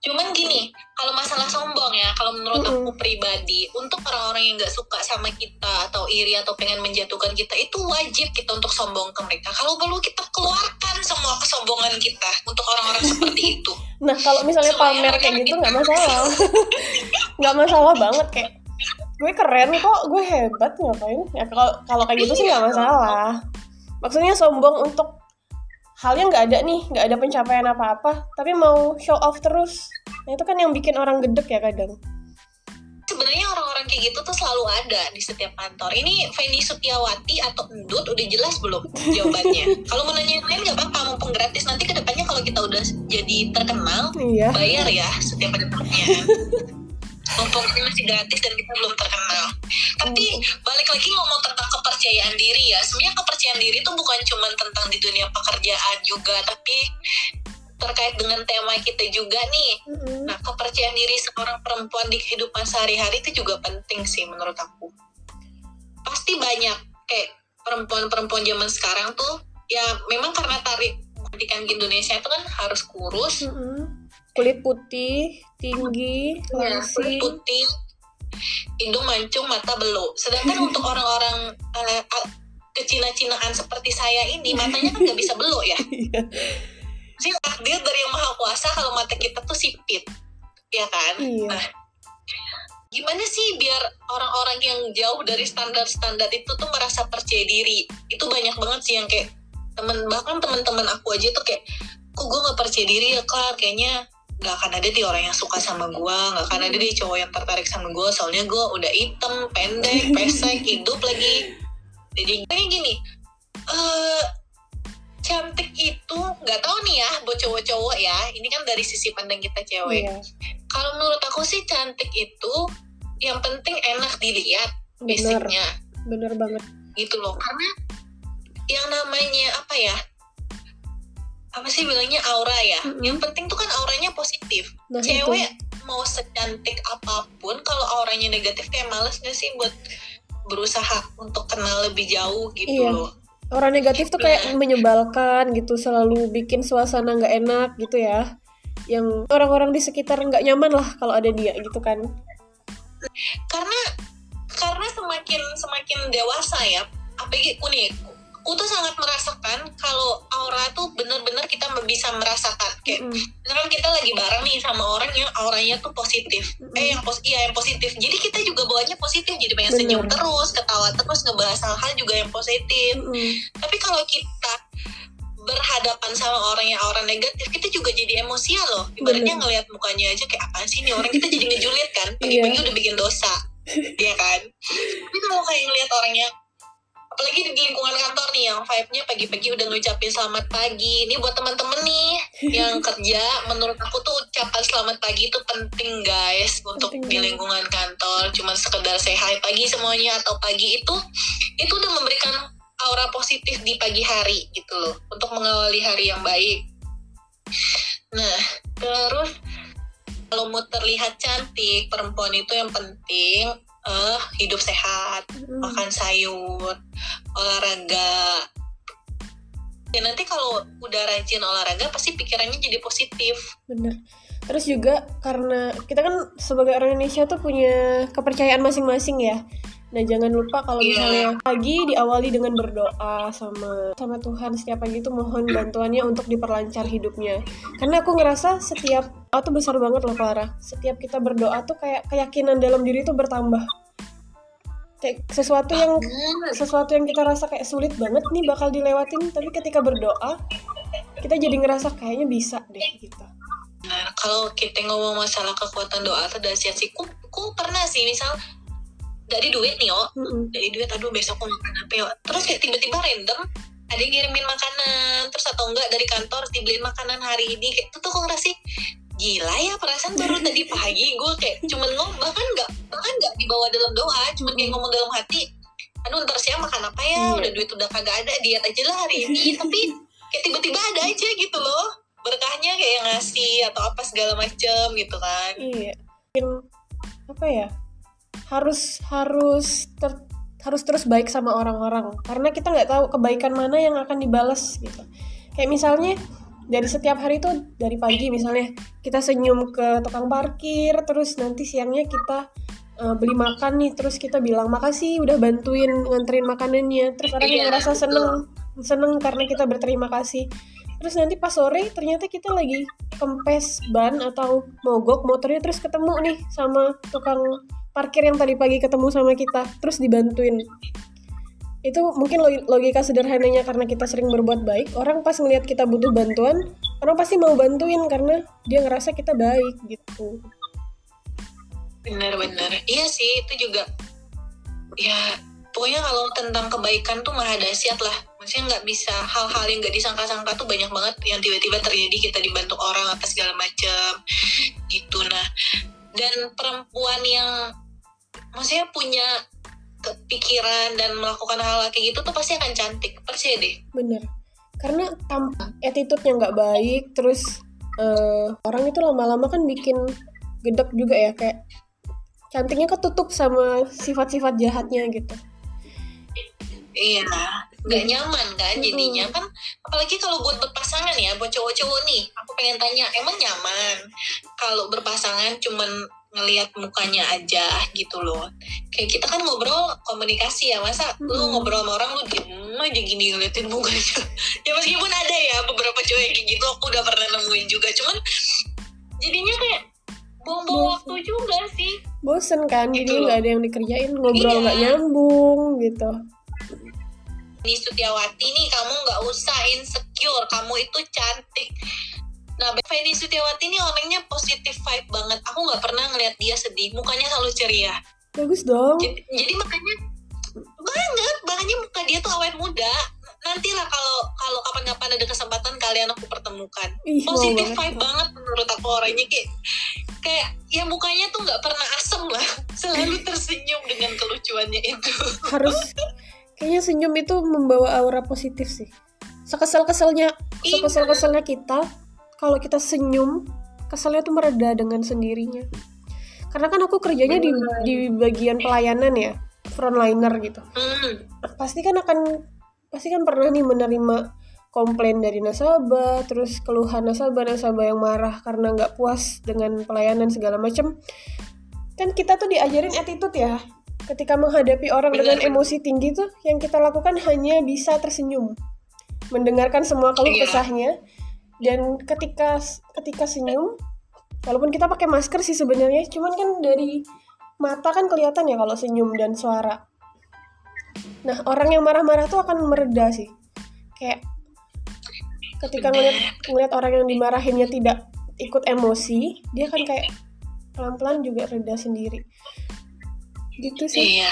Cuman gini, kalau masalah sombong ya, kalau menurut Mm-mm. aku pribadi, untuk orang-orang yang nggak suka sama kita atau iri atau pengen menjatuhkan kita, itu wajib kita untuk sombong ke mereka. Kalau perlu kita keluarkan semua kesombongan kita untuk orang-orang *laughs* seperti itu. Nah kalau misalnya Supaya pamer kayak gitu gitu. nggak masalah, *laughs* nggak masalah banget kayak gue keren kok, gue hebat ngapain? Ya kalau kalau kayak gitu sih nggak masalah. Maksudnya sombong untuk hal yang nggak ada nih, nggak ada pencapaian apa-apa, tapi mau show off terus. Nah itu kan yang bikin orang gedek ya kadang. Sebenarnya orang-orang kayak gitu tuh selalu ada di setiap kantor. Ini Feni Sutiawati atau Endut udah jelas belum jawabannya? *laughs* kalau mau nanya yang lain nggak apa-apa, mumpung gratis. Nanti ke depannya kalau kita udah jadi terkenal, Iya. bayar ya setiap ke depannya. *laughs* mumpung ini masih gratis dan kita belum terkenal. Tapi balik lagi ngomong tentang kepercayaan diri ya. Sebenarnya kepercayaan diri itu bukan cuma tentang di dunia pekerjaan juga tapi terkait dengan tema kita juga nih. Nah kepercayaan diri seorang perempuan di kehidupan sehari-hari itu juga penting sih menurut aku. Pasti banyak kayak perempuan-perempuan zaman sekarang tuh ya memang karena tarik pendidikan di Indonesia itu kan harus kurus. Kulit putih tinggi Ya, kulit putih, hidung mancung, mata belok. Sedangkan untuk orang-orang a- kecina-cinaan seperti saya ini, matanya kan nggak bisa belok ya. *laughs* Iya. Sih takdir dari yang maha kuasa kalau mata kita tuh sipit, ya kan? Iya. Nah, gimana sih biar orang-orang yang jauh dari standar-standar itu tuh merasa percaya diri? Itu banyak banget sih yang kayak temen bahkan teman-teman aku aja tuh kayak, kok gue nggak percaya diri ya Klar, kayaknya nggak akan ada di orang yang suka sama gue nggak akan ada di cowok yang tertarik sama gue soalnya gue udah hitam pendek *laughs* pesek hidup lagi. Jadi kayak gini eh cantik itu nggak tahu nih ya buat cowok-cowok ya ini kan dari sisi pandang kita cewek. Iya. kalau menurut aku sih cantik itu yang penting enak dilihat bener. basicnya. Bener banget. Gitu loh karena yang namanya apa ya apa sih bilangnya aura ya? Mm-mm. yang penting tuh kan auranya positif. Nah cewek itu mau secantik apa pun kalau auranya negatif kayak males gak sih buat berusaha untuk kenal lebih jauh gitu Iya. loh. Orang negatif tuh kayak Nah. menyebalkan gitu selalu bikin suasana nggak enak gitu ya. Yang orang-orang di sekitar nggak nyaman lah kalau ada dia gitu kan. Karena karena semakin semakin dewasa ya apalagi aku nih aku tuh sangat merasakan kalau aura tuh bener-bener kita bisa merasakan kayak misalkan kita lagi bareng nih sama orang yang auranya tuh positif Mm-mm. eh yang pos iya yang positif jadi kita juga bawanya positif jadi pengen Bener. senyum terus ketawa terus ngebahas hal-hal juga yang positif Mm-mm. tapi kalau kita berhadapan sama orang yang aura negatif kita juga jadi emosian loh ibaratnya Bener. ngelihat mukanya aja kayak apa sih nih orang kita jadi ngejulit kan Iya. pagi-pagi udah bikin dosa Iya kan tapi kalau kayak ngelihat orangnya apalagi di lingkungan kantor nih yang vibe-nya pagi-pagi udah ngucapin selamat pagi. Ini buat teman-teman nih yang *laughs* kerja menurut aku tuh ucapan selamat pagi itu penting guys untuk Penting di lingkungan kantor. Cuman sekedar say hi pagi semuanya atau pagi itu itu udah memberikan aura positif di pagi hari gitu loh untuk mengawali hari yang baik. Nah terus kalau mau terlihat cantik perempuan itu yang penting eh hidup sehat Mm-mm. makan sayur, olahraga. Ya nanti kalau udah rajin olahraga pasti pikirannya jadi positif. bener terus juga karena kita kan sebagai orang Indonesia tuh punya kepercayaan masing-masing ya nah jangan lupa kalau Iya. misalnya pagi diawali dengan berdoa sama sama Tuhan setiap pagi itu mohon bantuannya untuk diperlancar hidupnya karena aku ngerasa setiap oh tuh besar banget loh Clara setiap kita berdoa tuh kayak keyakinan dalam diri tuh bertambah kayak sesuatu yang sesuatu yang kita rasa kayak sulit banget nih bakal dilewatin tapi ketika berdoa kita jadi ngerasa kayaknya bisa deh gitu Nah, kalau kita ngomong masalah kekuatan doa atau dahsyat sih, ku, ku pernah sih misal dari duit nih, oh, Mm-mm. dari duit, aduh besok mau makan apa ya? Terus kayak tiba-tiba random ada yang ngirimin makanan, terus atau enggak dari kantor dibeliin makanan hari ini, kayak itu tuh kok ngerasa gila ya perasaan baru tadi pagi gue kayak cuman ngomong bahkan nggak bahkan nggak dibawa dalam doa cuman kayak ngomong dalam hati aduh ntar siang makan apa ya Iya. udah duit udah kagak ada diet aja lah hari ini tapi kayak tiba-tiba ada aja gitu loh berkahnya kayak ngasih atau apa segala macem gitu kan Iya. Mungkin apa ya? Harus harus ter- harus terus baik sama orang-orang karena kita nggak tahu kebaikan mana yang akan dibalas gitu. Kayak misalnya dari setiap hari itu dari pagi misalnya kita senyum ke tukang parkir terus nanti siangnya kita eh, beli makan nih terus kita bilang makasih udah bantuin nganterin makanannya. Terus orang yang ngerasa seneng seneng karena kita berterima kasih. Terus nanti pas sore ternyata kita lagi kempes ban atau mogok motornya terus ketemu nih sama tukang parkir yang tadi pagi ketemu sama kita terus dibantuin itu mungkin logi- logika sederhananya karena kita sering berbuat baik orang pas ngelihat kita butuh bantuan orang pasti mau bantuin karena dia ngerasa kita baik gitu. Bener-bener iya sih itu juga. Ya pokoknya kalau tentang kebaikan tuh maha dahsyat lah. Maksudnya nggak bisa hal-hal yang nggak disangka-sangka tuh banyak banget yang tiba-tiba terjadi. Kita dibantu orang apa segala macam gitu. Nah dan perempuan yang maksudnya punya kepikiran dan melakukan hal kayak gitu tuh pasti akan cantik percaya deh? Bener. Karena tanpa attitude-nya nggak baik terus uh, orang itu lama-lama kan bikin gedek juga ya kayak cantiknya ketutup sama sifat-sifat jahatnya gitu. Iya nggak nyaman kan jadinya. Kan apalagi kalau buat berpasangan ya buat cowok-cowok nih aku pengen tanya emang nyaman kalau berpasangan cuman ngelihat mukanya aja gitu loh. Kayak kita kan ngobrol komunikasi ya masa hmm. lu ngobrol sama orang lu diem aja gini ngeliatin mukanya. *laughs* Ya meskipun ada ya beberapa cowok yang kayak gitu aku udah pernah nemuin juga. Cuman jadinya kayak buang-buang waktu juga sih. Bosen kan gitu. jadi nggak ada yang dikerjain ngobrol nggak iya. nyambung gitu. Ini Sutiawati nih kamu nggak usah insecure kamu itu cantik Nah, Feni Sutiawati ini orangnya positif vibe banget. Aku nggak pernah ngeliat dia sedih. Mukanya selalu ceria. Bagus dong. Jadi, jadi makanya banget, makanya muka dia tuh awet muda. Nanti lah kalau kalau kapan-kapan ada kesempatan kalian aku pertemukan. Ih, positif vibe banget menurut aku orangnya kayak kayak ya mukanya tuh nggak pernah asem lah. *laughs* Selalu tersenyum dengan kelucuannya itu. Harus kayaknya senyum itu membawa aura positif sih. Sekesel-keselnya, iya. sekesel-keselnya kita, kalau kita senyum keselnya tuh mereda dengan sendirinya. Karena kan aku kerjanya di di bagian pelayanan ya frontliner gitu. Hmm. pasti kan akan pasti kan pernah nih menerima komplain dari nasabah terus keluhan nasabah nasabah yang marah karena nggak puas dengan pelayanan segala macam kan kita tuh diajarin attitude ya ketika menghadapi orang dengan emosi tinggi tuh yang kita lakukan hanya bisa tersenyum. Mendengarkan semua keluh iya. kesahnya dan ketika ketika senyum walaupun kita pakai masker sih sebenarnya cuman kan dari mata kan kelihatan ya kalau senyum dan suara. Nah orang yang marah-marah tuh akan mereda sih. Kayak ketika ngeliat ngeliat orang yang dimarahinnya tidak ikut emosi dia kan kayak pelan-pelan juga reda sendiri. Gitu sih. Iya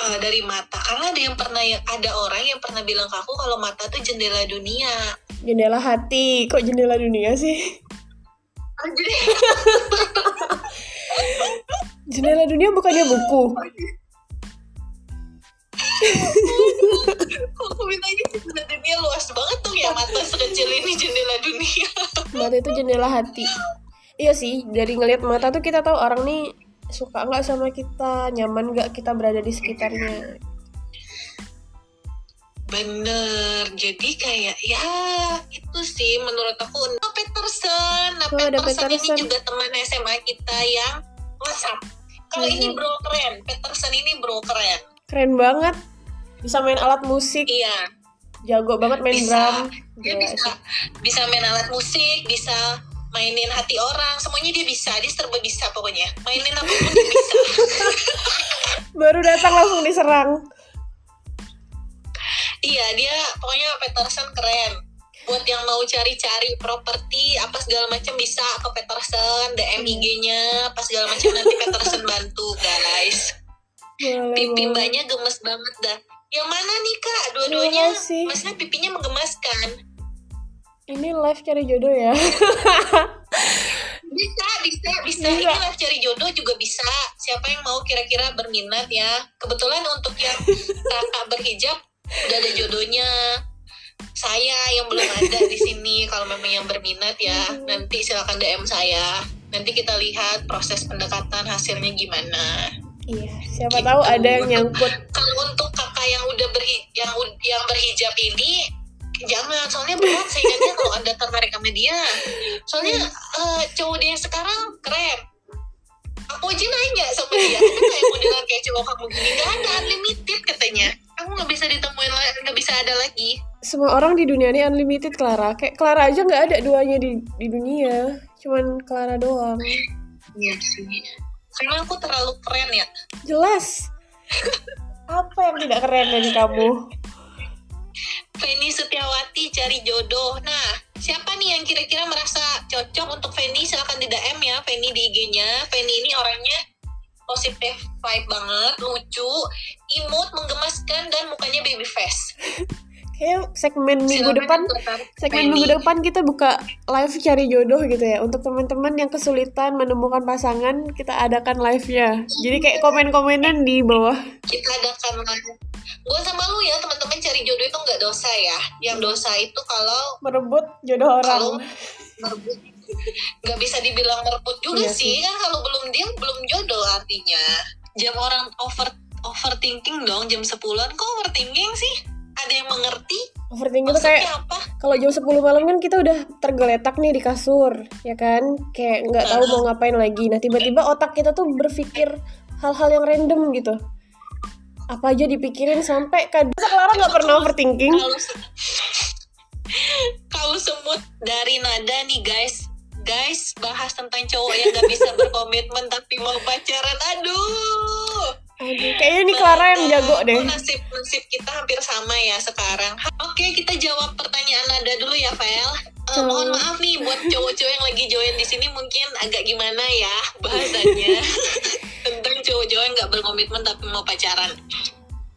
uh, dari mata. Karena ada yang pernah ada orang yang pernah bilang ke aku kalau mata tuh jendela dunia. Jendela hati. Kok jendela dunia sih? *laughs* Jendela dunia bukannya buku? Aku bilang ini jendela dunia luas banget tuh ya mata sekecil ini jendela dunia. Mata itu jendela hati. Iya sih dari ngelihat mata tuh kita tahu orang nih suka nggak sama kita? Nyaman nggak kita berada di sekitarnya? Bener. Jadi kayak ya itu sih menurut aku. Oh, Peterson. Nah oh, Peterson, Peterson ini juga teman SMA kita yang WhatsApp. Kalau ini bro keren. Peterson ini bro keren. Keren banget. Bisa main alat musik. Iya. Jago banget main bisa, drum. Dia bisa bisa main alat musik bisa mainin hati orang. Semuanya dia bisa dia serba bisa pokoknya. Mainin apa pun dia bisa. *laughs* Baru datang langsung diserang. Iya dia pokoknya Peterson keren. Buat yang mau cari-cari properti apa segala macam bisa ke Peterson DM. IG-nya apa segala macam nanti Peterson *laughs* bantu guys. Pipi mbaknya gemes banget dah. Yang mana nih kak? Dua-duanya? Maksudnya pipinya menggemaskan ini live cari jodoh ya. *laughs* Bisa bisa bisa. Ini live cari jodoh juga bisa. Siapa yang mau kira-kira berminat ya? Kebetulan untuk yang kakak berhijab udah ada jodohnya. Saya yang belum ada di sini kalau memang yang berminat ya nanti silakan DM saya. Nanti kita lihat proses pendekatan hasilnya gimana. Iya siapa gitu. tahu ada yang nyangkut. Kalau untuk kakak yang udah berhi yang yang berhijab ini jangan soalnya berat sehingga kalau anda tertarik sama dia soalnya uh, cowok dia sekarang keren. Aku aja nanya sama dia aku kayak modelan kayak cowok kamu gini? Gak ada unlimited katanya. Aku nggak bisa ditemuin nggak bisa ada lagi. Semua orang di dunia ini unlimited Clara. Kayak Clara aja nggak ada duanya di di dunia. Cuman Clara doang. Iya sih. Karena aku terlalu keren ya. Jelas. *laughs* Apa yang tidak keren dari kamu Feni Setiawati cari jodoh. Nah, siapa nih yang kira-kira merasa cocok untuk Feni? Silahkan di DM ya, Feni di IG-nya. Feni ini orangnya positif vibe banget, lucu, imut, menggemaskan, dan mukanya baby face. *laughs* kayak segmen minggu Silakan depan segmen minggu depan kita buka live cari jodoh gitu ya. Untuk teman-teman yang kesulitan menemukan pasangan kita adakan live-nya. Jadi kayak komen-komenan di bawah. Kita adakan gue sama lu ya teman-teman cari jodoh itu nggak dosa ya. Yang dosa itu kalau merebut jodoh kalau orang merebut. Nggak bisa dibilang merebut juga Iya sih. kan kalau belum dia belum jodoh artinya. Jam orang over overthinking dong jam 10-an kok overthinking sih? Ada yang mengerti overthinking itu maksudnya kayak kalau jam 10 malam kan kita udah tergeletak nih di kasur ya kan? Kayak nggak tahu mau ngapain lagi. Nah tiba-tiba otak kita tuh berpikir hal-hal yang random gitu. Apa aja dipikirin sampai kadang Clara nggak pernah overthinking? kalau semut dari nada nih guys. Guys bahas tentang cowok yang nggak bisa berkomitmen tapi mau pacaran. Aduh Aduh, kayaknya nih Clara yang jago deh nasib nasib kita hampir sama ya sekarang. Oke, kita jawab pertanyaan Nada dulu ya, Vel. Eh, Cowok. mohon maaf nih buat cowok-cowok yang lagi join di sini mungkin agak gimana ya bahasannya *laughs* tentang cowok-cowok yang nggak berkomitmen tapi mau pacaran.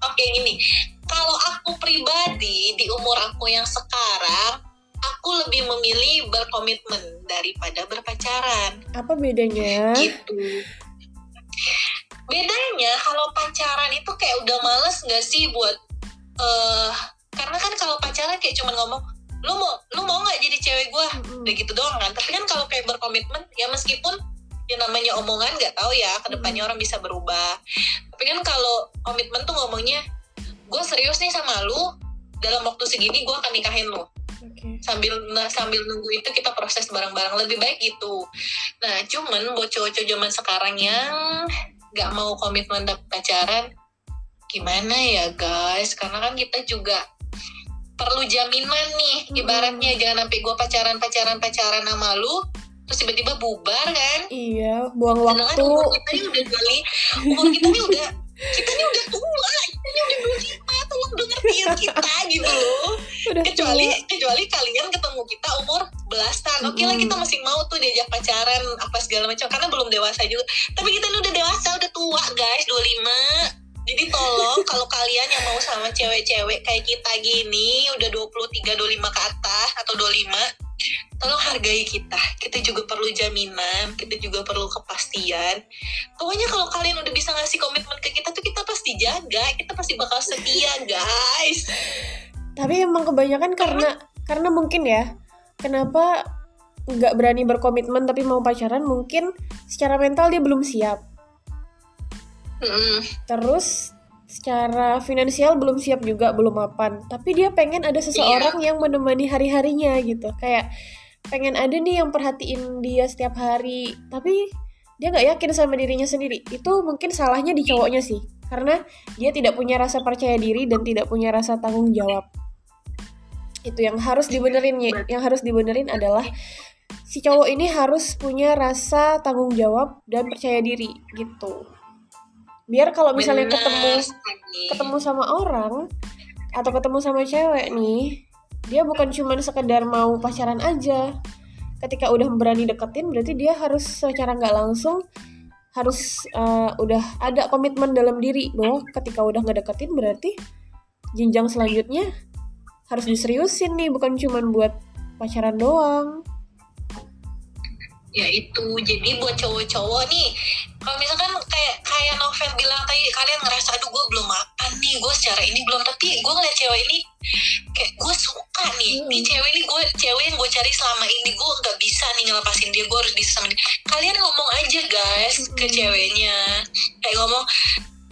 Oke, gini. Kalau aku pribadi di umur aku yang sekarang, aku lebih memilih berkomitmen daripada berpacaran apa bedanya gitu. Bedanya kalau pacaran itu kayak udah males nggak sih buat eh karena kan kalau pacaran kayak cuman ngomong lu mau lu mau nggak jadi cewek gue udah gitu doang kan. Tapi kan kalau kayak berkomitmen ya meskipun yang namanya omongan nggak tahu ya ke depannya orang bisa berubah. Tapi kan kalau komitmen tuh ngomongnya gue serius nih sama lu dalam waktu segini gue akan nikahin lu. Oke. Sambil nah, sambil nunggu itu kita proses bareng-bareng. Lebih baik gitu. Nah cuman buat cowok-cowok zaman sekarang yang nggak mau komitmen dan pacaran gimana ya guys karena kan kita juga perlu jaminan nih Hmm. ibaratnya jangan sampai gue pacaran pacaran pacaran sama lu terus tiba-tiba bubar kan iya buang Sedangkan waktu umur kita ini udah kali umur kita ini udah kita ini udah tua kita ini udah 25 tolong dengerin kita gitu loh udah kecuali tua. kecuali kalian ketemu kita umur belasan. Oke lah Mm-mm. kita masih mau tuh diajak pacaran apa segala macam karena belum dewasa juga. Tapi kita ini udah dewasa udah tua guys 25 jadi tolong kalau kalian yang mau sama cewek-cewek kayak kita gini udah 23 25 ke atas atau 25 tolong hargai kita. Kita juga perlu jaminan kita juga perlu kepastian. Pokoknya kalau kalian udah bisa ngasih komitmen ke kita tuh kita pasti jaga. Kita pasti bakal setia guys. Tapi emang kebanyakan karena karena mungkin ya kenapa nggak berani berkomitmen tapi mau pacaran? Mungkin secara mental dia belum siap. Mm-mm. terus secara finansial belum siap juga belum mapan. Tapi dia pengen ada seseorang yang menemani hari-harinya gitu. Kayak pengen ada nih yang perhatiin dia setiap hari. Tapi dia nggak yakin sama dirinya sendiri. Itu mungkin salahnya di cowoknya sih. Karena dia tidak punya rasa percaya diri dan tidak punya rasa tanggung jawab itu yang harus dibenerin Ye. yang harus dibenerin adalah si cowok ini harus punya rasa tanggung jawab dan percaya diri gitu. Biar kalau misalnya Benar ketemu ketemu sama orang atau ketemu sama cewek nih dia bukan cuma sekedar mau pacaran aja. Ketika udah berani deketin berarti dia harus secara nggak langsung harus eh, udah ada komitmen dalam diri bahwa ketika udah ngedeketin berarti jenjang selanjutnya harus diseriusin nih bukan cuma buat pacaran doang. Ya itu. Jadi buat cowok-cowok nih kalau misalkan kayak kayak Novel bilang tadi kalian ngerasa aduh gue belum mapan nih gue secara ini belum. Tapi gue ngeliat cewek ini kayak gue suka nih. Hmm. nih cewek ini gue cewek yang gue cari selama ini gue nggak bisa nih ngelepasin dia gue harus bisa sama dia. Kalian ngomong aja guys ke Hmm. ceweknya. Kayak ngomong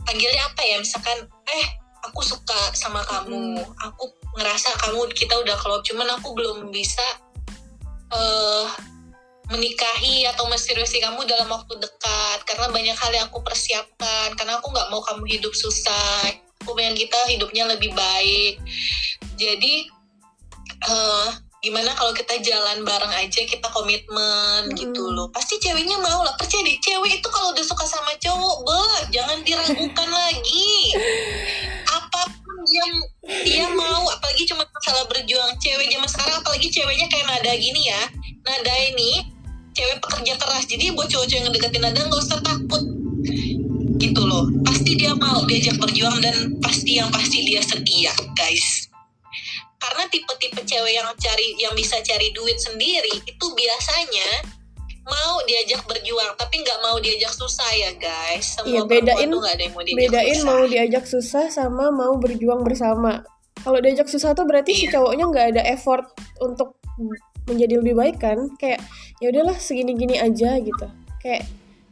panggilnya apa ya? Misalkan eh aku suka sama kamu. Aku ngerasa kamu kita udah klop cuman aku belum bisa eh menikahi atau menseriusi kamu dalam waktu dekat. Karena banyak hal yang aku persiapkan. Karena aku nggak mau kamu hidup susah. Aku pengen kita hidupnya lebih baik. Jadi eh gimana kalau kita jalan bareng aja kita komitmen Mm-mm. gitu loh. Pasti ceweknya mau lah. Percaya deh cewek itu kalau udah suka sama cowok beh jangan diragukan *laughs* lagi yang dia mau apalagi cuma masalah berjuang cewek zaman sekarang apalagi ceweknya kayak nada gini ya. Nada ini cewek pekerja keras. Jadi buat cowok-cowok yang ngedeketin nada nggak usah takut. Gitu loh. Pasti dia mau diajak berjuang dan pasti yang pasti dia setia guys. Karena tipe-tipe cewek yang cari yang bisa cari duit sendiri itu biasanya mau diajak berjuang tapi nggak mau diajak susah ya guys. Semua Iya, bedain- tuh ada yang mau diajak bedain susah. mau diajak susah sama mau berjuang bersama. Kalau diajak susah tuh berarti si Iya. cowoknya nggak ada effort untuk menjadi lebih baik kan? Kayak ya udahlah segini-gini aja gitu. Kayak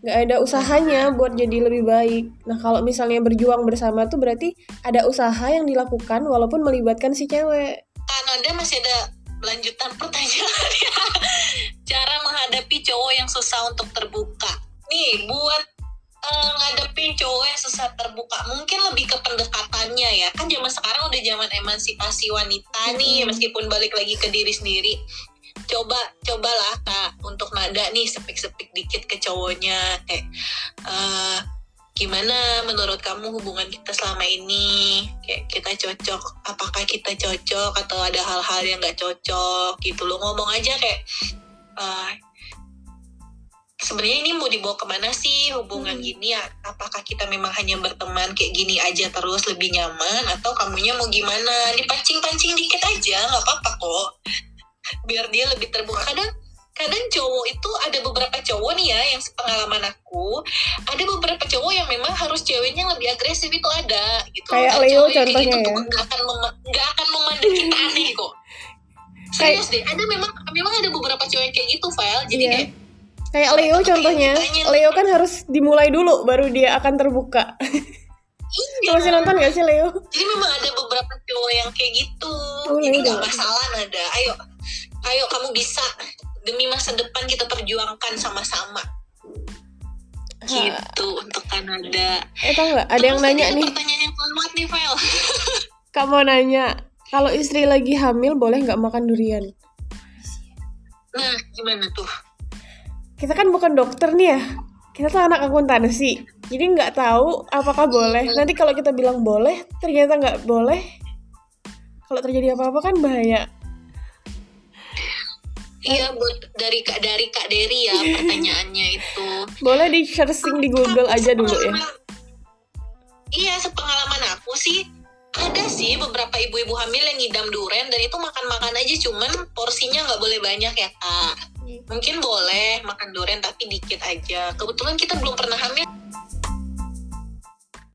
nggak ada usahanya buat jadi lebih baik. Nah kalau misalnya berjuang bersama tuh berarti ada usaha yang dilakukan walaupun melibatkan si cewek. Kanada masih ada lanjutan pertanyaannya. *laughs* Cara menghadapi cowok yang susah untuk terbuka. Nih buat eh, ngadepin cowok yang susah terbuka mungkin lebih ke pendekatannya ya. Kan zaman sekarang udah zaman emansipasi wanita nih meskipun balik lagi ke diri sendiri. Coba cobalah kak untuk nada nih sepik-sepik dikit ke cowoknya. Kayak eh, gimana menurut kamu hubungan kita selama ini? Kayak kita cocok apakah kita cocok atau ada hal-hal yang nggak cocok gitu? Lo ngomong aja kayak eh, sebenarnya ini mau dibawa ke mana sih hubungan Hmm. gini? Ya apakah kita memang hanya berteman kayak gini aja terus lebih nyaman? Atau kamunya mau gimana? Dipancing-pancing dikit aja nggak apa-apa kok. Biar dia lebih terbuka. Kadang kadang cowok itu ada beberapa cowok nih ya yang sepengalaman aku ada beberapa cowok yang memang harus ceweknya lebih agresif itu ada gitu. Kayak Leo cowok kayak contohnya gitu ya. tuh nggak akan nggak akan memandang kita *laughs* aneh kok. Serius deh ada memang memang ada beberapa cowok yang kayak gitu file jadi Iya. kayak kayak Leo Kayak contohnya ditanya. Leo kan harus dimulai dulu baru dia akan terbuka. Iya. *laughs* masih nonton gak sih Leo? Jadi memang ada beberapa cowok yang kayak gitu. Oh, jadi nggak masalah nada. Ayo ayo kamu bisa demi masa depan kita perjuangkan sama-sama. Gitu untuk Kanada. Eh tau nggak? Ada yang Terus nanya tadi nih. pertanyaan yang selamat nih Vel. *laughs* Kak mau nanya, kalau istri lagi hamil boleh nggak makan durian? nah gimana tuh? Kita kan bukan dokter nih ya, kita tuh anak akuntansi, jadi nggak tahu apakah boleh. Nanti kalau kita bilang boleh, ternyata nggak boleh. Kalau terjadi apa-apa kan bahaya. Iya buat dari kak dari kak Dery ya pertanyaannya itu Boleh di searching di Google aja dulu ya. Iya, sepengalaman aku sih ada sih beberapa ibu-ibu hamil yang ngidam duren dan itu makan-makan aja cuman porsinya nggak boleh banyak ya kak. Mungkin boleh makan duren tapi dikit aja. Kebetulan kita belum pernah hamil